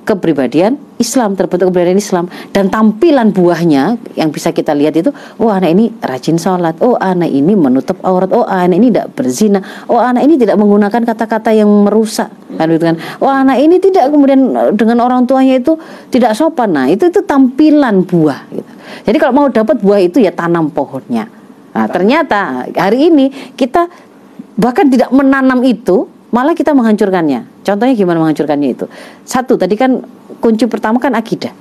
kepribadian Islam terbentuk kepribadian Islam dan tampilan buahnya yang bisa kita lihat itu oh anak ini rajin sholat oh anak ini menutup aurat oh anak ini tidak berzina oh anak ini tidak menggunakan kata-kata yang merusak kan gitu kan? Oh anak ini tidak kemudian eh, dengan orang tuanya itu tidak sopan. Nah itu itu tampilan buah gitu. jadi kalau mau dapat buah itu ya tanam pohonnya. Nah ternyata hari ini kita bahkan tidak menanam itu malah kita menghancurkannya. Contohnya gimana menghancurkannya itu? Satu, tadi kan kunci pertama kan akidah.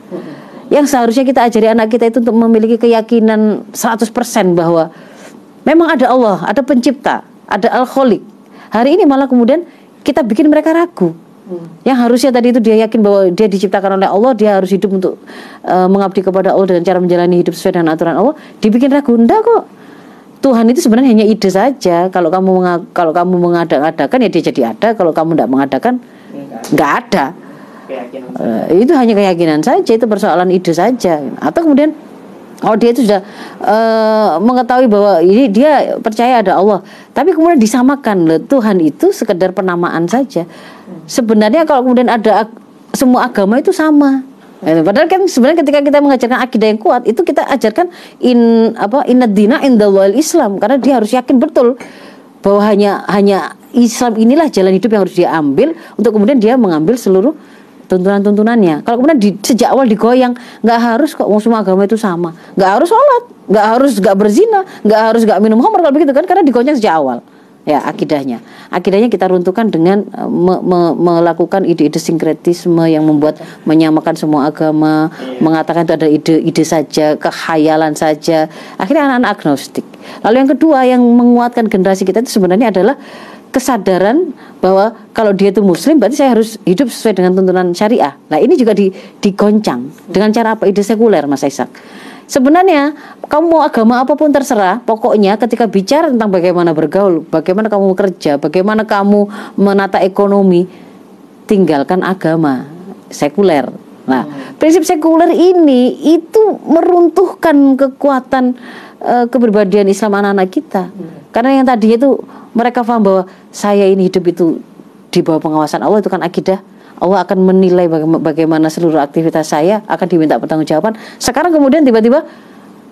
Yang seharusnya kita ajari anak kita itu untuk memiliki keyakinan 100% bahwa memang ada Allah, ada pencipta, ada al-kholiq. Hari ini malah kemudian kita bikin mereka ragu. Yang harusnya tadi itu dia yakin bahwa dia diciptakan oleh Allah, dia harus hidup untuk uh, mengabdi kepada Allah dengan cara menjalani hidup sesuai dengan aturan Allah, dibikin ragu. Enggak kok Tuhan itu sebenarnya hanya ide saja. Kalau kamu kalau kamu mengadakan ya dia jadi ada. Kalau kamu tidak mengadakan nggak ada. Uh, itu hanya keyakinan saja. Itu persoalan ide saja. Atau kemudian kalau dia itu sudah uh, mengetahui bahwa ini dia percaya ada Allah, tapi kemudian disamakan loh Tuhan itu sekedar penamaan saja. Sebenarnya kalau kemudian ada semua agama itu sama. Padahal kan sebenarnya ketika kita mengajarkan akidah yang kuat itu kita ajarkan in apa inadina in the Islam. Karena dia harus yakin betul bahwa hanya hanya Islam inilah jalan hidup yang harus dia ambil untuk kemudian dia mengambil seluruh tuntunan-tuntunannya. Kalau kemudian di, sejak awal digoyang, nggak harus kok semua agama itu sama, nggak harus sholat, nggak harus nggak berzina, nggak harus nggak minum khamr kalau begitu kan? Karena digoyang sejak awal ya akidahnya. Akidahnya kita runtuhkan dengan uh, me, me, melakukan ide-ide sinkretisme yang membuat menyamakan semua agama, mengatakan itu ada ide-ide saja, kehayalan saja. Akhirnya anak-anak agnostik. Lalu yang kedua yang menguatkan generasi kita itu sebenarnya adalah kesadaran bahwa kalau dia itu muslim berarti saya harus hidup sesuai dengan tuntunan syariah. Nah, ini juga di digoncang dengan cara apa? Ide sekuler Mas Aisak. Sebenarnya kamu mau agama apa pun terserah, pokoknya ketika bicara tentang bagaimana bergaul, bagaimana kamu bekerja, bagaimana kamu menata ekonomi, tinggalkan agama sekuler. Nah, prinsip sekuler ini itu meruntuhkan kekuatan uh, kepribadian Islam anak-anak kita. Karena yang tadi itu mereka paham bahwa saya ini hidup itu di bawah pengawasan Allah itu kan akidah Allah akan menilai bagaimana seluruh aktivitas saya akan diminta pertanggungjawaban. Sekarang kemudian tiba-tiba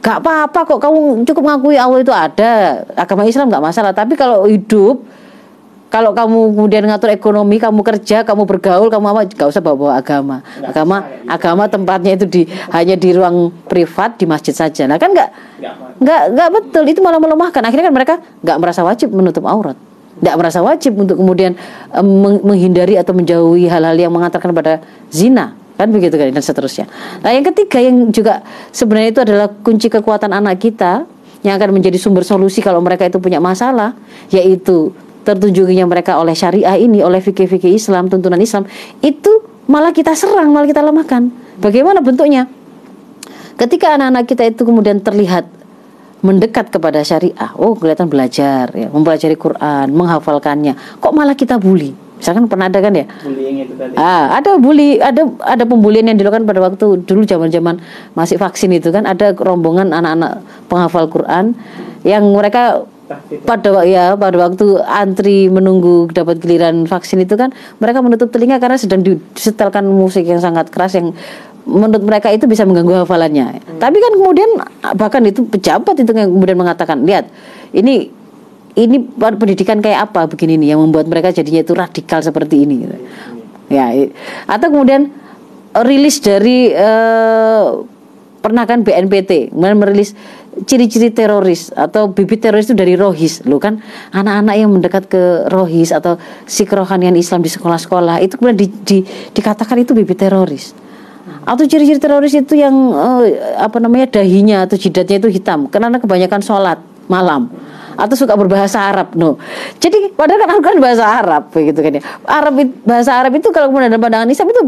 gak apa-apa kok kamu cukup ngakui Allah itu ada agama Islam gak masalah. Tapi kalau hidup kalau kamu kemudian ngatur ekonomi, kamu kerja, kamu bergaul, kamu apa, gak usah bawa-bawa agama. agama, agama tempatnya itu di hanya di ruang privat di masjid saja. Nah kan nggak, nggak, nggak betul. Itu malah melemahkan. Akhirnya kan mereka nggak merasa wajib menutup aurat. Tidak merasa wajib untuk kemudian um, menghindari atau menjauhi hal-hal yang mengantarkan pada zina kan begitu kan dan seterusnya. Nah yang ketiga yang juga sebenarnya itu adalah kunci kekuatan anak kita yang akan menjadi sumber solusi kalau mereka itu punya masalah yaitu tertunjuknya mereka oleh syariah ini oleh fikih-fikih Islam tuntunan Islam itu malah kita serang malah kita lemahkan. Bagaimana bentuknya? Ketika anak-anak kita itu kemudian terlihat mendekat kepada syariah, oh kelihatan belajar, ya, mempelajari Quran, menghafalkannya, kok malah kita bully? Misalkan pernah ada kan ya? Bullying itu tadi. Ah, ada bully, ada ada pembulian yang dilakukan pada waktu dulu zaman-zaman masih vaksin itu kan ada rombongan anak-anak penghafal Quran yang mereka pada ya pada waktu antri menunggu dapat giliran vaksin itu kan mereka menutup telinga karena sedang disetelkan musik yang sangat keras yang menurut mereka itu bisa mengganggu hafalannya. Hmm. Tapi kan kemudian bahkan itu pejabat itu yang kemudian mengatakan, lihat ini ini pendidikan kayak apa begini nih yang membuat mereka jadinya itu radikal seperti ini. Gitu. Ya, atau kemudian rilis dari uh, pernah kan BNPT kemudian merilis ciri-ciri teroris atau bibit teroris itu dari rohis lo kan anak-anak yang mendekat ke rohis atau si kerohanian Islam di sekolah-sekolah itu kemudian di, di, dikatakan itu bibit teroris atau ciri-ciri teroris itu yang uh, apa namanya dahinya atau jidatnya itu hitam karena kebanyakan sholat malam atau suka berbahasa Arab no. Jadi padahal kan Al-Quran bahasa Arab begitu kan ya. Arab bahasa Arab itu kalau kemudian dalam pandangan Islam itu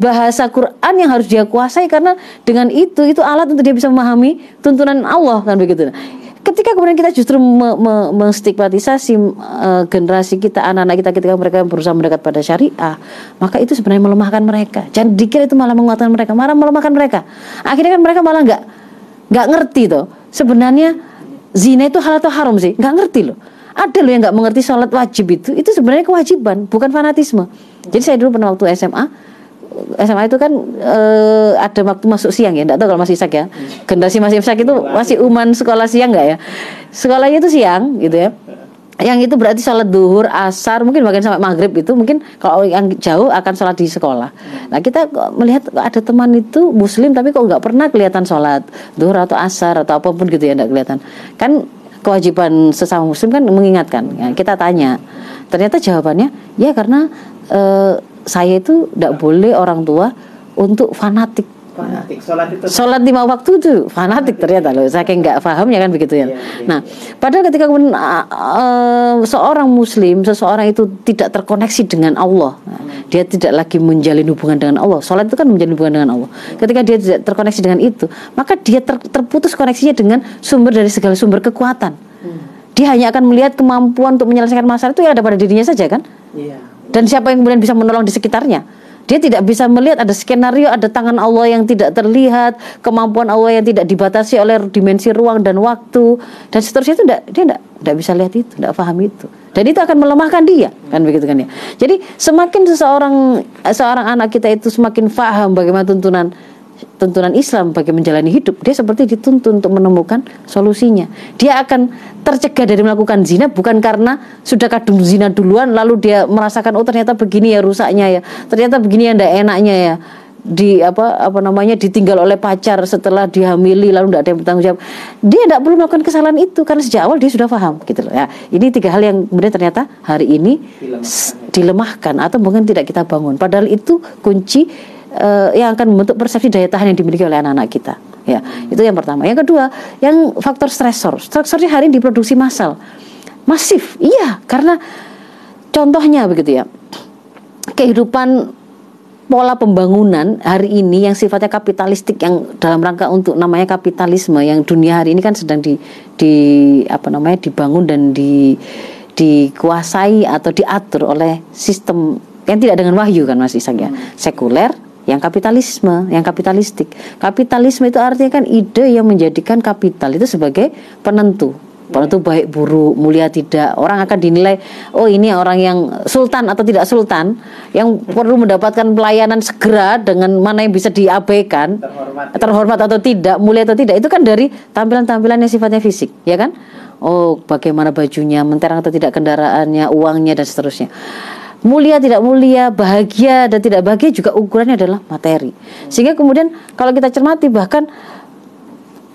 bahasa Quran yang harus dia kuasai karena dengan itu itu alat untuk dia bisa memahami tuntunan Allah kan begitu ketika kemudian kita justru me, me, uh, generasi kita anak-anak kita ketika mereka berusaha mendekat pada syariah maka itu sebenarnya melemahkan mereka. Jangan dikira itu malah menguatkan mereka malah melemahkan mereka. Akhirnya kan mereka malah nggak nggak ngerti tuh sebenarnya zina itu hal atau haram sih? Nggak ngerti loh. Ada loh yang nggak mengerti sholat wajib itu itu sebenarnya kewajiban bukan fanatisme. Jadi saya dulu pernah waktu SMA SMA itu kan uh, ada waktu masuk siang ya, enggak tahu kalau masih isak ya. Generasi masih isak itu masih uman sekolah siang enggak ya? Sekolahnya itu siang gitu ya. Yang itu berarti sholat duhur, asar, mungkin bahkan sampai maghrib itu mungkin kalau yang jauh akan sholat di sekolah. Nah kita melihat ada teman itu muslim tapi kok nggak pernah kelihatan sholat duhur atau asar atau apa pun gitu ya nggak kelihatan. Kan kewajiban sesama muslim kan mengingatkan. Ya, kita tanya, ternyata jawabannya ya karena uh, saya itu tidak boleh orang tua untuk fanatik fanatik sholat itu sholat lima waktu itu fanatik, ternyata loh saya kayak nggak paham ya kan begitu ya. Iya, iya. Nah padahal ketika kemudian uh, uh, seorang muslim seseorang itu tidak terkoneksi dengan Allah, hmm. dia tidak lagi menjalin hubungan dengan Allah. Sholat itu kan menjalin hubungan dengan Allah. Ketika dia tidak terkoneksi dengan itu, maka dia ter, terputus koneksinya dengan sumber dari segala sumber kekuatan. Hmm. Dia hanya akan melihat kemampuan untuk menyelesaikan masalah itu yang ada pada dirinya saja kan. Iya. Dan siapa yang kemudian bisa menolong di sekitarnya? Dia tidak bisa melihat ada skenario, ada tangan Allah yang tidak terlihat, kemampuan Allah yang tidak dibatasi oleh dimensi ruang dan waktu dan seterusnya itu tidak, dia tidak bisa lihat itu, tidak paham itu. Dan itu akan melemahkan dia, kan begitu kan ya. Jadi semakin seseorang seorang anak kita itu semakin paham bagaimana tuntunan tuntunan Islam bagi menjalani hidup, dia seperti dituntun untuk menemukan solusinya. Dia akan tercegah dari melakukan zina bukan karena sudah kadung zina duluan lalu dia merasakan oh ternyata begini ya rusaknya ya. Ternyata begini ya ndak enaknya ya di apa apa namanya ditinggal oleh pacar setelah dihamili lalu tidak ada yang bertanggung jawab dia tidak perlu melakukan kesalahan itu karena sejak awal dia sudah paham gitu loh ya ini tiga hal yang kemudian ternyata hari ini dilemahkan, dilemahkan atau mungkin tidak kita bangun padahal itu kunci uh, yang akan membentuk persepsi daya tahan yang dimiliki oleh anak-anak kita. Ya, itu yang pertama. Yang kedua, yang faktor stresor. Stresornya hari ini diproduksi massal. Masif. Iya, karena contohnya begitu ya. Kehidupan pola pembangunan hari ini yang sifatnya kapitalistik yang dalam rangka untuk namanya kapitalisme yang dunia hari ini kan sedang di di apa namanya dibangun dan di dikuasai atau diatur oleh sistem yang tidak dengan wahyu kan Mas Isak ya. Sekuler yang kapitalisme, yang kapitalistik. Kapitalisme itu artinya kan ide yang menjadikan kapital itu sebagai penentu. Penentu baik buruk, mulia tidak. Orang akan dinilai, oh ini orang yang sultan atau tidak sultan, yang perlu mendapatkan pelayanan segera dengan mana yang bisa diabaikan, terhormat, terhormat atau tidak, mulia atau tidak. Itu kan dari tampilan-tampilan yang sifatnya fisik, ya kan? Oh, bagaimana bajunya, menterang atau tidak kendaraannya, uangnya dan seterusnya mulia tidak mulia, bahagia dan tidak bahagia juga ukurannya adalah materi. Sehingga kemudian kalau kita cermati bahkan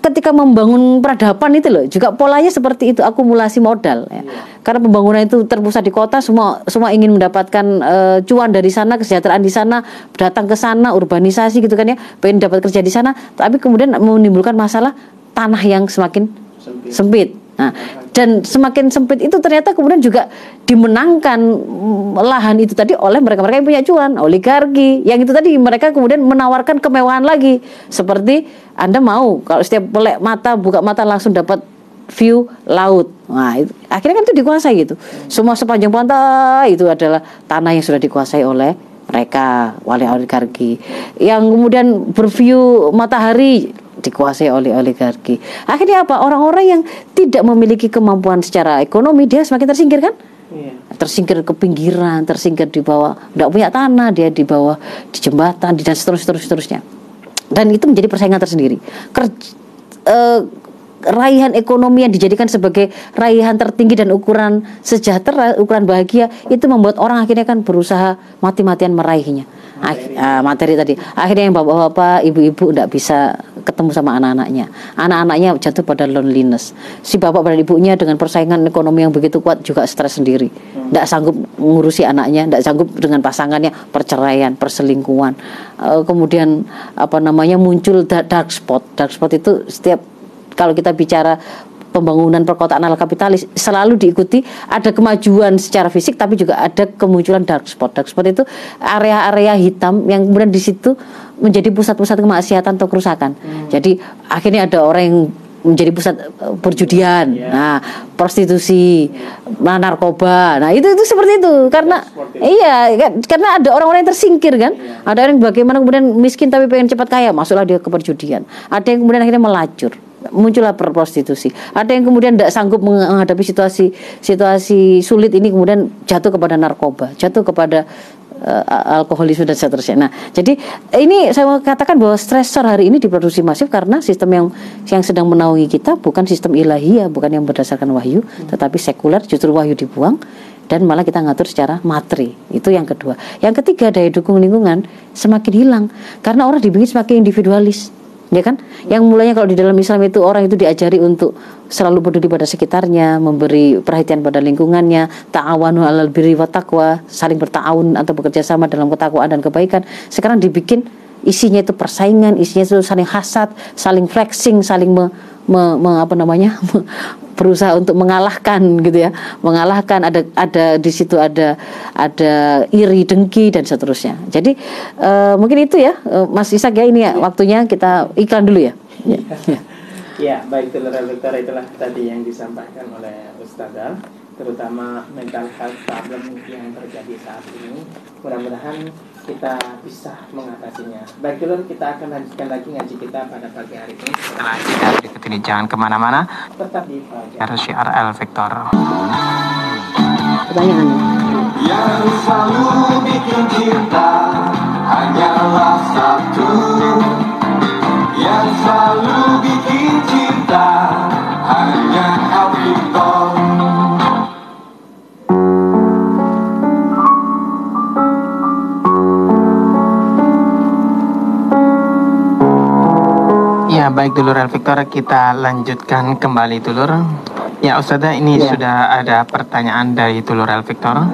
ketika membangun peradaban itu loh juga polanya seperti itu akumulasi modal ya. Karena pembangunan itu terpusat di kota semua semua ingin mendapatkan eh, cuan dari sana, kesejahteraan di sana, datang ke sana, urbanisasi gitu kan ya, pengen dapat kerja di sana, tapi kemudian menimbulkan masalah tanah yang semakin Sempit. sempit. Nah, dan semakin sempit itu ternyata kemudian juga dimenangkan lahan itu tadi oleh mereka-mereka yang punya cuan, oligarki. Yang itu tadi mereka kemudian menawarkan kemewahan lagi. Seperti Anda mau kalau setiap melek mata, buka mata langsung dapat view laut. Nah, itu, akhirnya kan itu dikuasai gitu. Semua sepanjang pantai itu adalah tanah yang sudah dikuasai oleh mereka oleh oligarki yang kemudian berview matahari dikuasai oleh oligarki. Akhirnya apa? Orang-orang yang tidak memiliki kemampuan secara ekonomi dia semakin tersingkir kan? Iya. tersingkir ke pinggiran tersingkir di bawah. Tidak punya tanah dia di bawah di jembatan di dan seterusnya seterusnya. Dan itu menjadi persaingan tersendiri. Kerj- eh, raihan ekonomi yang dijadikan sebagai raihan tertinggi dan ukuran sejahtera ukuran bahagia itu membuat orang akhirnya kan berusaha mati-matian meraihnya. Ak- ah, materi tadi. Akhirnya yang bapak-bapak ibu-ibu tidak bisa ketemu sama anak-anaknya. Anak-anaknya jatuh pada loneliness. Si bapak dan ibunya dengan persaingan ekonomi yang begitu kuat juga stres sendiri. Tidak sanggup mengurusi anaknya tidak sanggup dengan pasangannya. Perceraian perselingkuhan. Eh, kemudian apa namanya muncul da- dark spot. Dark spot itu setiap kalau kita bicara pembangunan perkotaan ala kapitalis selalu diikuti. Ada kemajuan secara fisik tapi juga ada kemunculan dark spot. Dark spot itu area-area hitam yang kemudian di situ menjadi pusat-pusat kemaksiatan atau kerusakan. Jadi akhirnya ada orang yang menjadi pusat eh, perjudian, nah prostitusi, nah, narkoba, nah itu itu seperti itu. Karena iya kan, karena ada orang-orang yang tersingkir kan, ada orang yang bagaimana kemudian miskin tapi pengen cepat kaya, masuklah dia ke perjudian, ada yang kemudian akhirnya melacur, muncullah per- prostitusi. Ada yang kemudian tidak sanggup menghadapi situasi situasi sulit ini kemudian jatuh kepada narkoba, jatuh kepada eh, alkoholisme dan seterusnya. Nah, jadi ini saya mau katakan bahwa stresor hari ini diproduksi masif karena sistem yang yang sedang menaungi kita bukan sistem ilahiyah, bukan yang berdasarkan wahyu, tetapi sekuler justru wahyu dibuang dan malah kita ngatur secara materi. Itu yang kedua. Yang ketiga daya dukung lingkungan semakin hilang karena orang dibikin semakin individualis ya kan? Yang mulanya kalau di dalam Islam itu orang itu diajari untuk selalu peduli pada sekitarnya memberi perhatian pada lingkungannya ta'awanu alal birri wa taqwa saling bertawun atau bekerja sama dalam ketakwaan dan kebaikan. Sekarang dibikin isinya itu persaingan isinya itu saling hasad saling flexing saling me- me- apa namanya (laughs) berusaha untuk mengalahkan gitu ya mengalahkan ada ada di situ ada ada iri dengki dan seterusnya jadi eh, mungkin itu ya eh, Mas Isak ya ini ya waktunya kita iklan dulu ya, ya. ya. (laughs) Ya, baik Victor itulah tadi yang disampaikan oleh Ustazah terutama mental health problem yang terjadi saat ini. Mudah-mudahan kita bisa mengatasinya. Baik Dulur, kita akan lanjutkan lagi ngaji kita pada pagi hari ini. Setelah jeda berikut ini. Jangan ke mana-mana. Tetap di harus syiar L Vector pertanyaannya Yang selalu bikin cinta hanyalah satu. Yang selalu bikin baik dulur L Vector kita lanjutkan kembali dulur. Ya Ustazah ini Ya. sudah ada pertanyaan dari dulur L Vector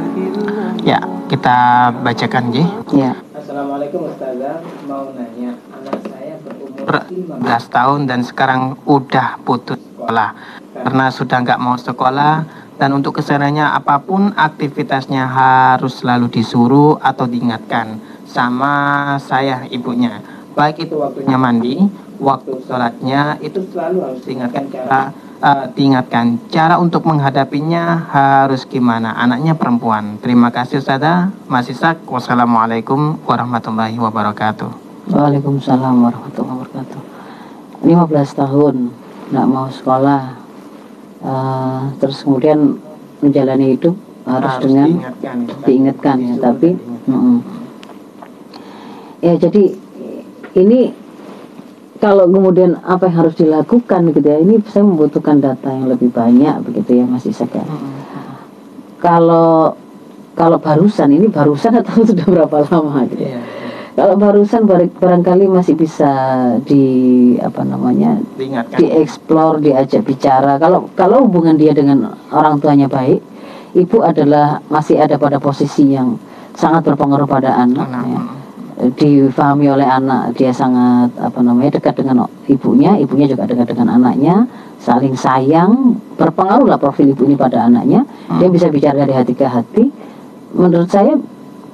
Ya kita bacakan Ji. Ya. Assalamualaikum Ustazah, mau nanya anak saya berumur 11 15 tahun dan sekarang udah putus sekolah. Karena sudah nggak mau sekolah dan untuk kesehariannya apa pun aktivitasnya harus selalu disuruh atau diingatkan sama saya ibunya. Baik itu waktunya mandi waktu sholatnya itu selalu harus diingatkan cara eh, diingatkan cara untuk menghadapinya harus gimana. Anaknya perempuan. Terima kasih Ustazah. Mas Isak wassalamualaikum warahmatullahi wabarakatuh. Waalaikumsalam warahmatullahi wabarakatuh. 15 tahun nggak mau sekolah Eh, terus kemudian menjalani hidup harus, dengan diingatkan diingatkan ya tapi ya jadi ini kalau kemudian apa yang harus dilakukan gitu ya ini saya membutuhkan data yang lebih banyak begitu ya Mas Isak ya kalau kalau barusan ini barusan atau (laughs) sudah berapa lama gitu Iya. kalau barusan bar- barangkali masih bisa di apa namanya Diingatkan. dieksplor, diajak bicara. Kalau kalau hubungan dia dengan orang tuanya baik, ibu adalah masih ada pada posisi yang sangat berpengaruh pada anak. Anak. ya. Difahami oleh anak, dia sangat apa namanya dekat dengan ibunya, ibunya juga dekat dengan anaknya, saling sayang, berpengaruh lah profil ibu ini pada anaknya. Dia bisa bicara dari hati ke hati. Menurut saya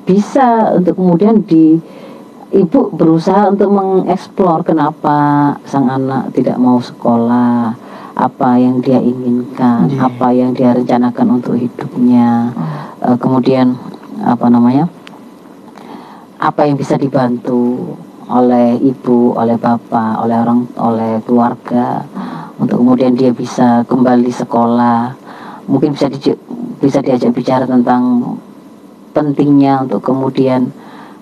bisa untuk kemudian di ibu berusaha untuk mengeksplor kenapa sang anak tidak mau sekolah apa yang dia inginkan Iya. apa yang dia rencanakan untuk hidupnya Eh, kemudian apa namanya apa yang bisa dibantu oleh ibu oleh bapak oleh orang oleh keluarga untuk kemudian dia bisa kembali sekolah. Mungkin bisa di, bisa diajak bicara tentang pentingnya untuk kemudian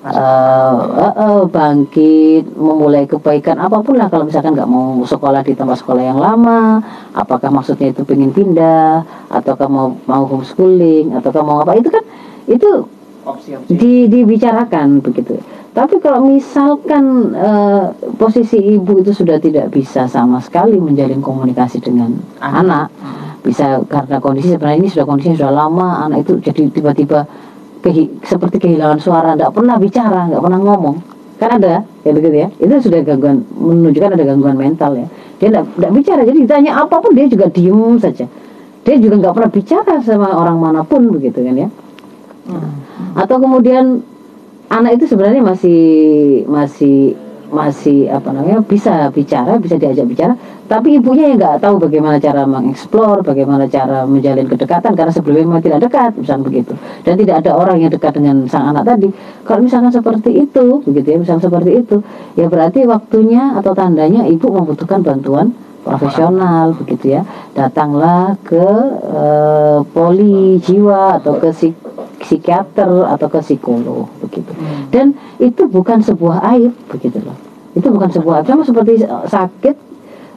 eh, eh, eh, bangkit memulai kebaikan apa pun lah. Kalau misalkan nggak mau sekolah di tempat sekolah yang lama apakah maksudnya itu pengen pindah ataukah mau mau homeschooling ataukah mau apa? Itu kan itu di, dibicarakan begitu. Tapi kalau misalkan eh, posisi ibu itu sudah tidak bisa sama sekali menjalin komunikasi dengan anak, bisa karena kondisi sebenarnya ini sudah kondisi sudah lama, anak itu jadi tiba-tiba kehi- seperti kehilangan suara, tidak pernah bicara, nggak pernah ngomong, kan ada ya begitu ya, itu sudah gangguan menunjukkan ada gangguan mental ya. Dia tidak bicara, jadi ditanya apa pun dia juga diem saja. Dia juga nggak pernah bicara sama orang mana pun begitu kan ya atau kemudian anak itu sebenarnya masih masih masih apa namanya bisa bicara bisa diajak bicara tapi ibunya yang nggak tahu bagaimana cara mengeksplor bagaimana cara menjalin kedekatan karena sebelumnya memang tidak dekat misalnya begitu. Dan tidak ada orang yang dekat dengan sang anak tadi. Kalau misalkan seperti itu begitu ya misalnya seperti itu ya berarti waktunya atau tandanya ibu membutuhkan bantuan profesional begitu ya. Datanglah ke eh, poli jiwa atau ke psik- psikiater atau ke psikolog begitu. Dan itu bukan sebuah aib begitu loh. Itu bukan sebuah aib. Sama seperti sakit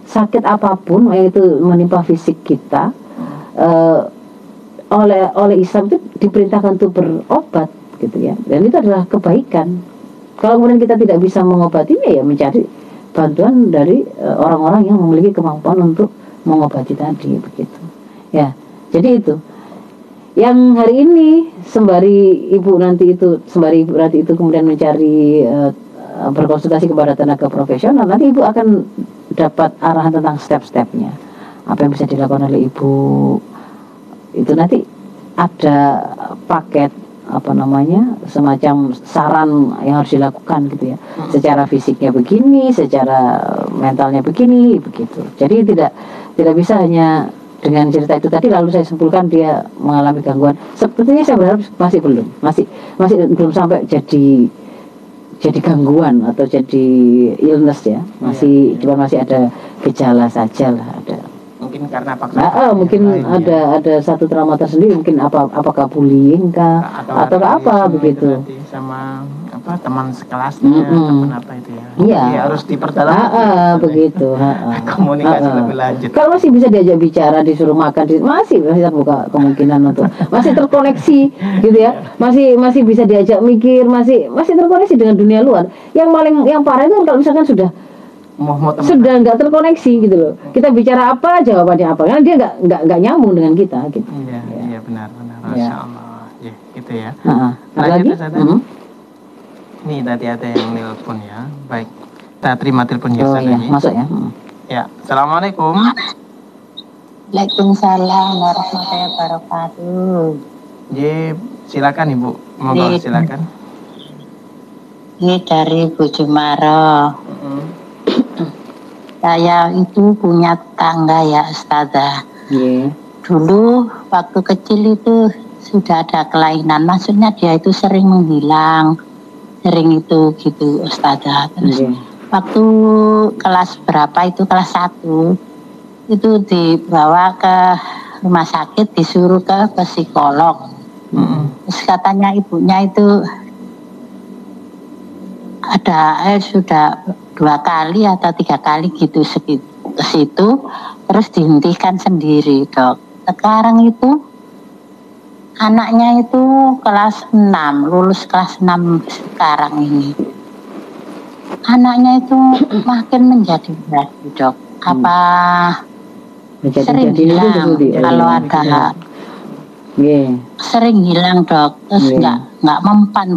sakit apa pun yang itu menimpa fisik kita eh, oleh oleh Islam itu diperintahkan untuk berobat gitu ya. Dan itu adalah kebaikan. Kalau kemudian kita tidak bisa mengobatinya ya mencari bantuan dari eh, orang-orang yang memiliki kemampuan untuk mengobati tadi begitu. Ya jadi itu yang hari ini sembari ibu nanti itu sembari ibu nanti itu kemudian mencari eh, berkonsultasi kepada tenaga profesional nanti ibu akan dapat arahan tentang step-stepnya. Apa yang bisa dilakukan oleh ibu. Itu nanti ada paket apa namanya semacam saran yang harus dilakukan gitu ya. Secara fisiknya begini secara mentalnya begini begitu. Jadi tidak tidak bisa hanya dengan cerita itu tadi lalu saya simpulkan dia mengalami gangguan. Sepertinya saya berharap masih belum masih masih belum sampai jadi jadi gangguan atau jadi illness ya. Masih cuma masih ada gejala saja lah ada Mungkin karena faktor Nah, eh, mungkin ya. ada ada satu trauma tersendiri mungkin apa apakah bullying kah atau, ada apa begitu sama apa teman sekelasnya Mm-mm. teman apa itu ya Iya. Jadi harus diperdalam Ah, ah, begitu (laughs) ah, ah. komunikasi Ah, ah. lebih lanjut kalau masih bisa diajak bicara disuruh makan di- masih masih terbuka kemungkinan untuk masih terkoneksi gitu ya masih masih bisa diajak mikir masih masih terkoneksi dengan dunia luar yang paling yang parah itu kalau misalkan sudah mau mau teman sudah nggak terkoneksi gitu loh kita bicara apa jawabannya apa karena dia nggak nggak nggak nyambung dengan kita gitu iya iya benar benar Iya. masya allah ya gitu ya Ah, ah. Ada Lanjut, lagi Ustazah. Mhm. nih tadi ada yang nelpon ya baik kita terima telepon ya oh iya ya. masuk ya Mhm. ya assalamualaikum Waalaikumsalam warahmatullahi wabarakatuh. Ye, silakan ibu monggo silakan Ini dari Bu Jumaro. Mm-mm. Saya itu punya tangga ya Ustazah. Iya. Dulu waktu kecil itu sudah ada kelainan. Maksudnya dia itu sering menghilang. Sering itu gitu Ustazah. Terus Iya. waktu kelas berapa itu kelas 1 itu dibawa ke rumah sakit disuruh ke psikolog. Mm-mm. Terus katanya ibunya itu ada eh sudah dua kali atau tiga kali gitu ke situ terus dihentikan sendiri dok. Sekarang itu anaknya itu kelas 6 lulus kelas 6 sekarang ini anaknya itu makin menjadi berat dok apa Jadi sering jadi itu hilang kalau oh, ada Nggih. sering hilang dok terus Iya. nggak nggak mempan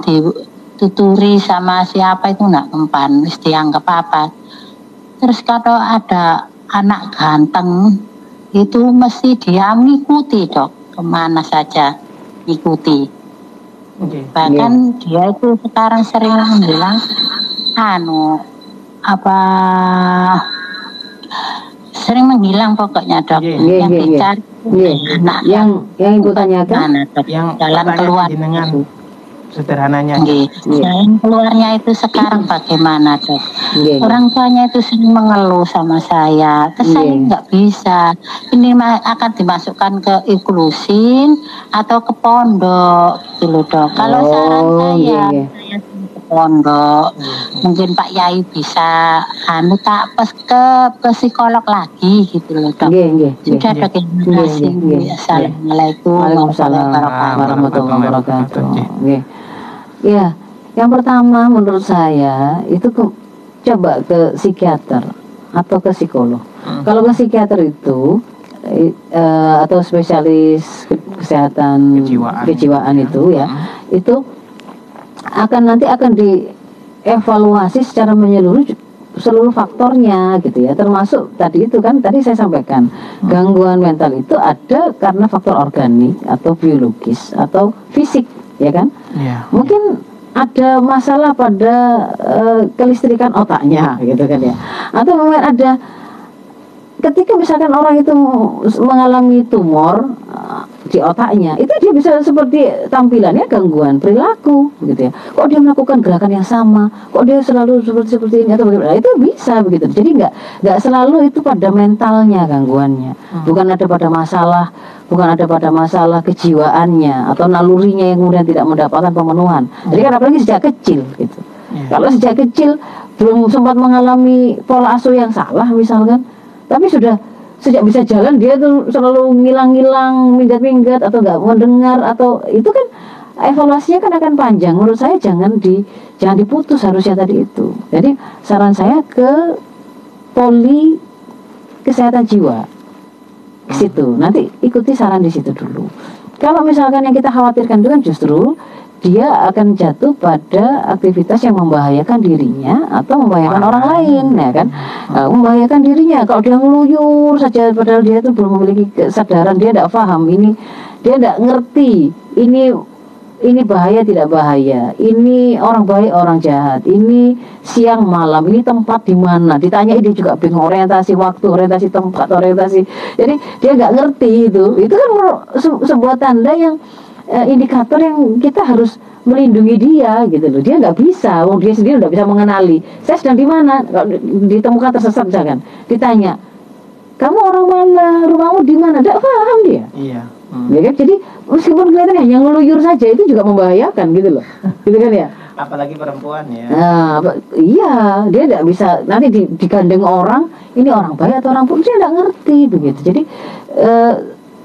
dituturi sama siapa itu nggak mempan mesti dianggap apa. Terus kalau ada anak ganteng itu mesti dia mengikuti dok. Ke mana saja ikuti Oke. bahkan dia itu sekarang sering bilang anu apa sering menghilang pokoknya dok. Iya. Nggih, yang nggih, nggih. dicari Nggih. anak Yang yang ibu tanyakan Yang jalan keluar jenengan sederhananya. Nggih. Iya. Jalan keluarnya itu sekarang bagaimana dok? Nggih. Orang tuanya itu sering mengeluh sama saya, terus saya Iya. nggak bisa. Ini akan dimasukkan ke inklusin atau ke pondok, gitu loh dok. Kalau Oh, saran saya, iya. saya sih ke pondok. Mungkin Pak Yai bisa anu tak pes ke psikolog lagi, gitu loh dok. Nggih, nggih. nggih. Sudah dok, terima Nggih, kasih. nggih, nggih. Assalamualaikum Waalaikumsalam warahmatullahi wabarakatuh. Nggih. Ya, yang pertama menurut saya itu ke- coba ke psikiater atau ke psikolog. Hmm. Kalau ke psikiater itu eh, atau spesialis ke- kesehatan Kejiwaan. kejiwaan itu ya, Hmm. itu akan nanti akan dievaluasi secara menyeluruh seluruh faktornya gitu ya termasuk tadi itu kan tadi saya sampaikan gangguan mental itu ada karena faktor organik atau biologis atau fisik ya kan Iya. mungkin ada masalah pada eh, kelistrikan otaknya gitu kan ya atau mungkin ada ketika misalkan orang itu mengalami tumor di otaknya itu dia bisa seperti tampilannya gangguan perilaku gitu ya. Kok dia melakukan gerakan yang sama? Kok dia selalu seperti seperti ini atau bagaimana? Itu bisa begitu. Jadi nggak nggak selalu itu pada mentalnya gangguannya. Bukan ada pada masalah bukan ada pada masalah kejiwaannya atau nalurinya yang kemudian tidak mendapatkan pemenuhan. Jadi kan apalagi sejak kecil gitu. Iya. kalau sejak kecil belum sempat mengalami pola asuh yang salah misalkan, tapi sudah sejak bisa jalan dia tuh selalu ngilang-ngilang, minggat-minggat atau nggak mendengar atau itu kan evaluasinya kan akan panjang. Menurut saya jangan di jangan diputus harusnya tadi itu. Jadi saran saya ke poli kesehatan jiwa ke situ. Nanti ikuti saran di situ dulu. Kalau misalkan yang kita khawatirkan itu kan justru dia akan jatuh pada aktivitas yang membahayakan dirinya atau membahayakan orang lain ya kan? Eh, membahayakan dirinya. Kalau dia ngeluyur saja padahal dia itu belum memiliki kesadaran dia tidak paham ini dia tidak ngerti ini ini bahaya tidak bahaya. Ini orang baik orang jahat. Ini siang malam ini tempat di mana? Ditanya dia juga bingung orientasi waktu orientasi tempat orientasi. Jadi dia nggak ngerti itu. Itu kan se- sebuah tanda yang eh, indikator yang kita harus melindungi dia gitu loh. Dia nggak bisa. Wong dia sendiri nggak bisa mengenali. Saya sedang di mana? Ditemukan tersesat misalkan. Ditanya kamu orang mana? Rumahmu di mana? Tidak paham dia. Iya. Hmm. ya kan? Jadi meskipun kelihatan hanya ngeluyur saja itu juga membahayakan gitu loh. (laughs) Gitu kan ya? Apalagi perempuan ya. nah iya. Dia tidak bisa. Nanti di, digandeng orang ini orang baik atau orang buruk? Dia tidak ngerti begitu. Jadi eh,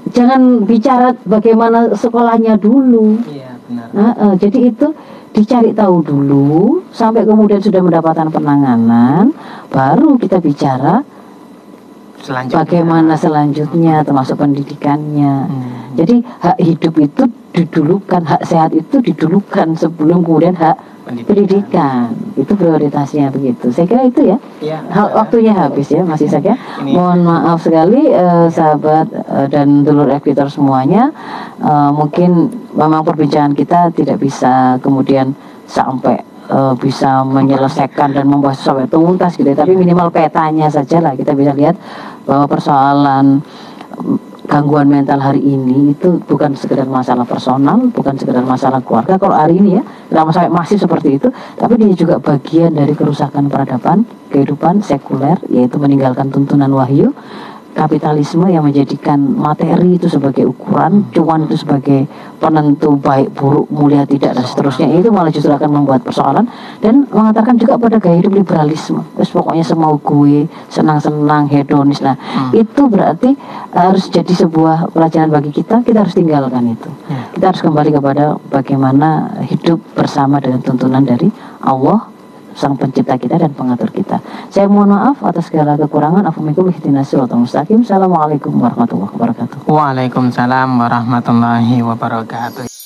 jangan bicara bagaimana sekolahnya dulu Iya, benar. Nah, eh, jadi itu dicari tahu dulu sampai kemudian sudah mendapatkan penanganan baru kita bicara Selanjutnya. bagaimana selanjutnya termasuk pendidikannya Hmm. jadi hak hidup itu didulukan, hak sehat itu didulukan sebelum kemudian hak pendidikan. Itu prioritasnya begitu. Saya kira itu ya. Iya. Hal waktunya habis ya, masih saja. Ini- Mohon maaf sekali eh, sahabat eh, dan dulur editor semuanya. Eh, mungkin memang perbincangan kita tidak bisa kemudian sampai eh, bisa menyelesaikan dan membahas sampai tuntas gitu. ya. Tapi minimal petanya saja lah kita bisa lihat bahwa persoalan gangguan mental hari ini itu bukan sekedar masalah personal, bukan sekedar masalah keluarga. Kalau hari ini ya, lama sampai masih seperti itu, tapi dia juga bagian dari kerusakan peradaban, kehidupan sekuler, yaitu meninggalkan tuntunan wahyu, kapitalisme yang menjadikan materi itu sebagai ukuran, cuan itu sebagai penentu baik, buruk, mulia, tidak dan seterusnya. Itu malah justru akan membuat persoalan dan mengantarkan juga pada gaya hidup liberalisme. Terus pokoknya semau gue, senang-senang, hedonis. Nah, itu berarti harus jadi sebuah pelajaran bagi kita. Kita harus tinggalkan itu. Ya. Kita harus kembali kepada bagaimana hidup bersama dengan tuntunan dari Allah sang pencipta kita dan pengatur kita. Saya mohon maaf atas segala kekurangan. Assalamualaikum warahmatullahi wabarakatuh. Waalaikumsalam warahmatullahi wabarakatuh.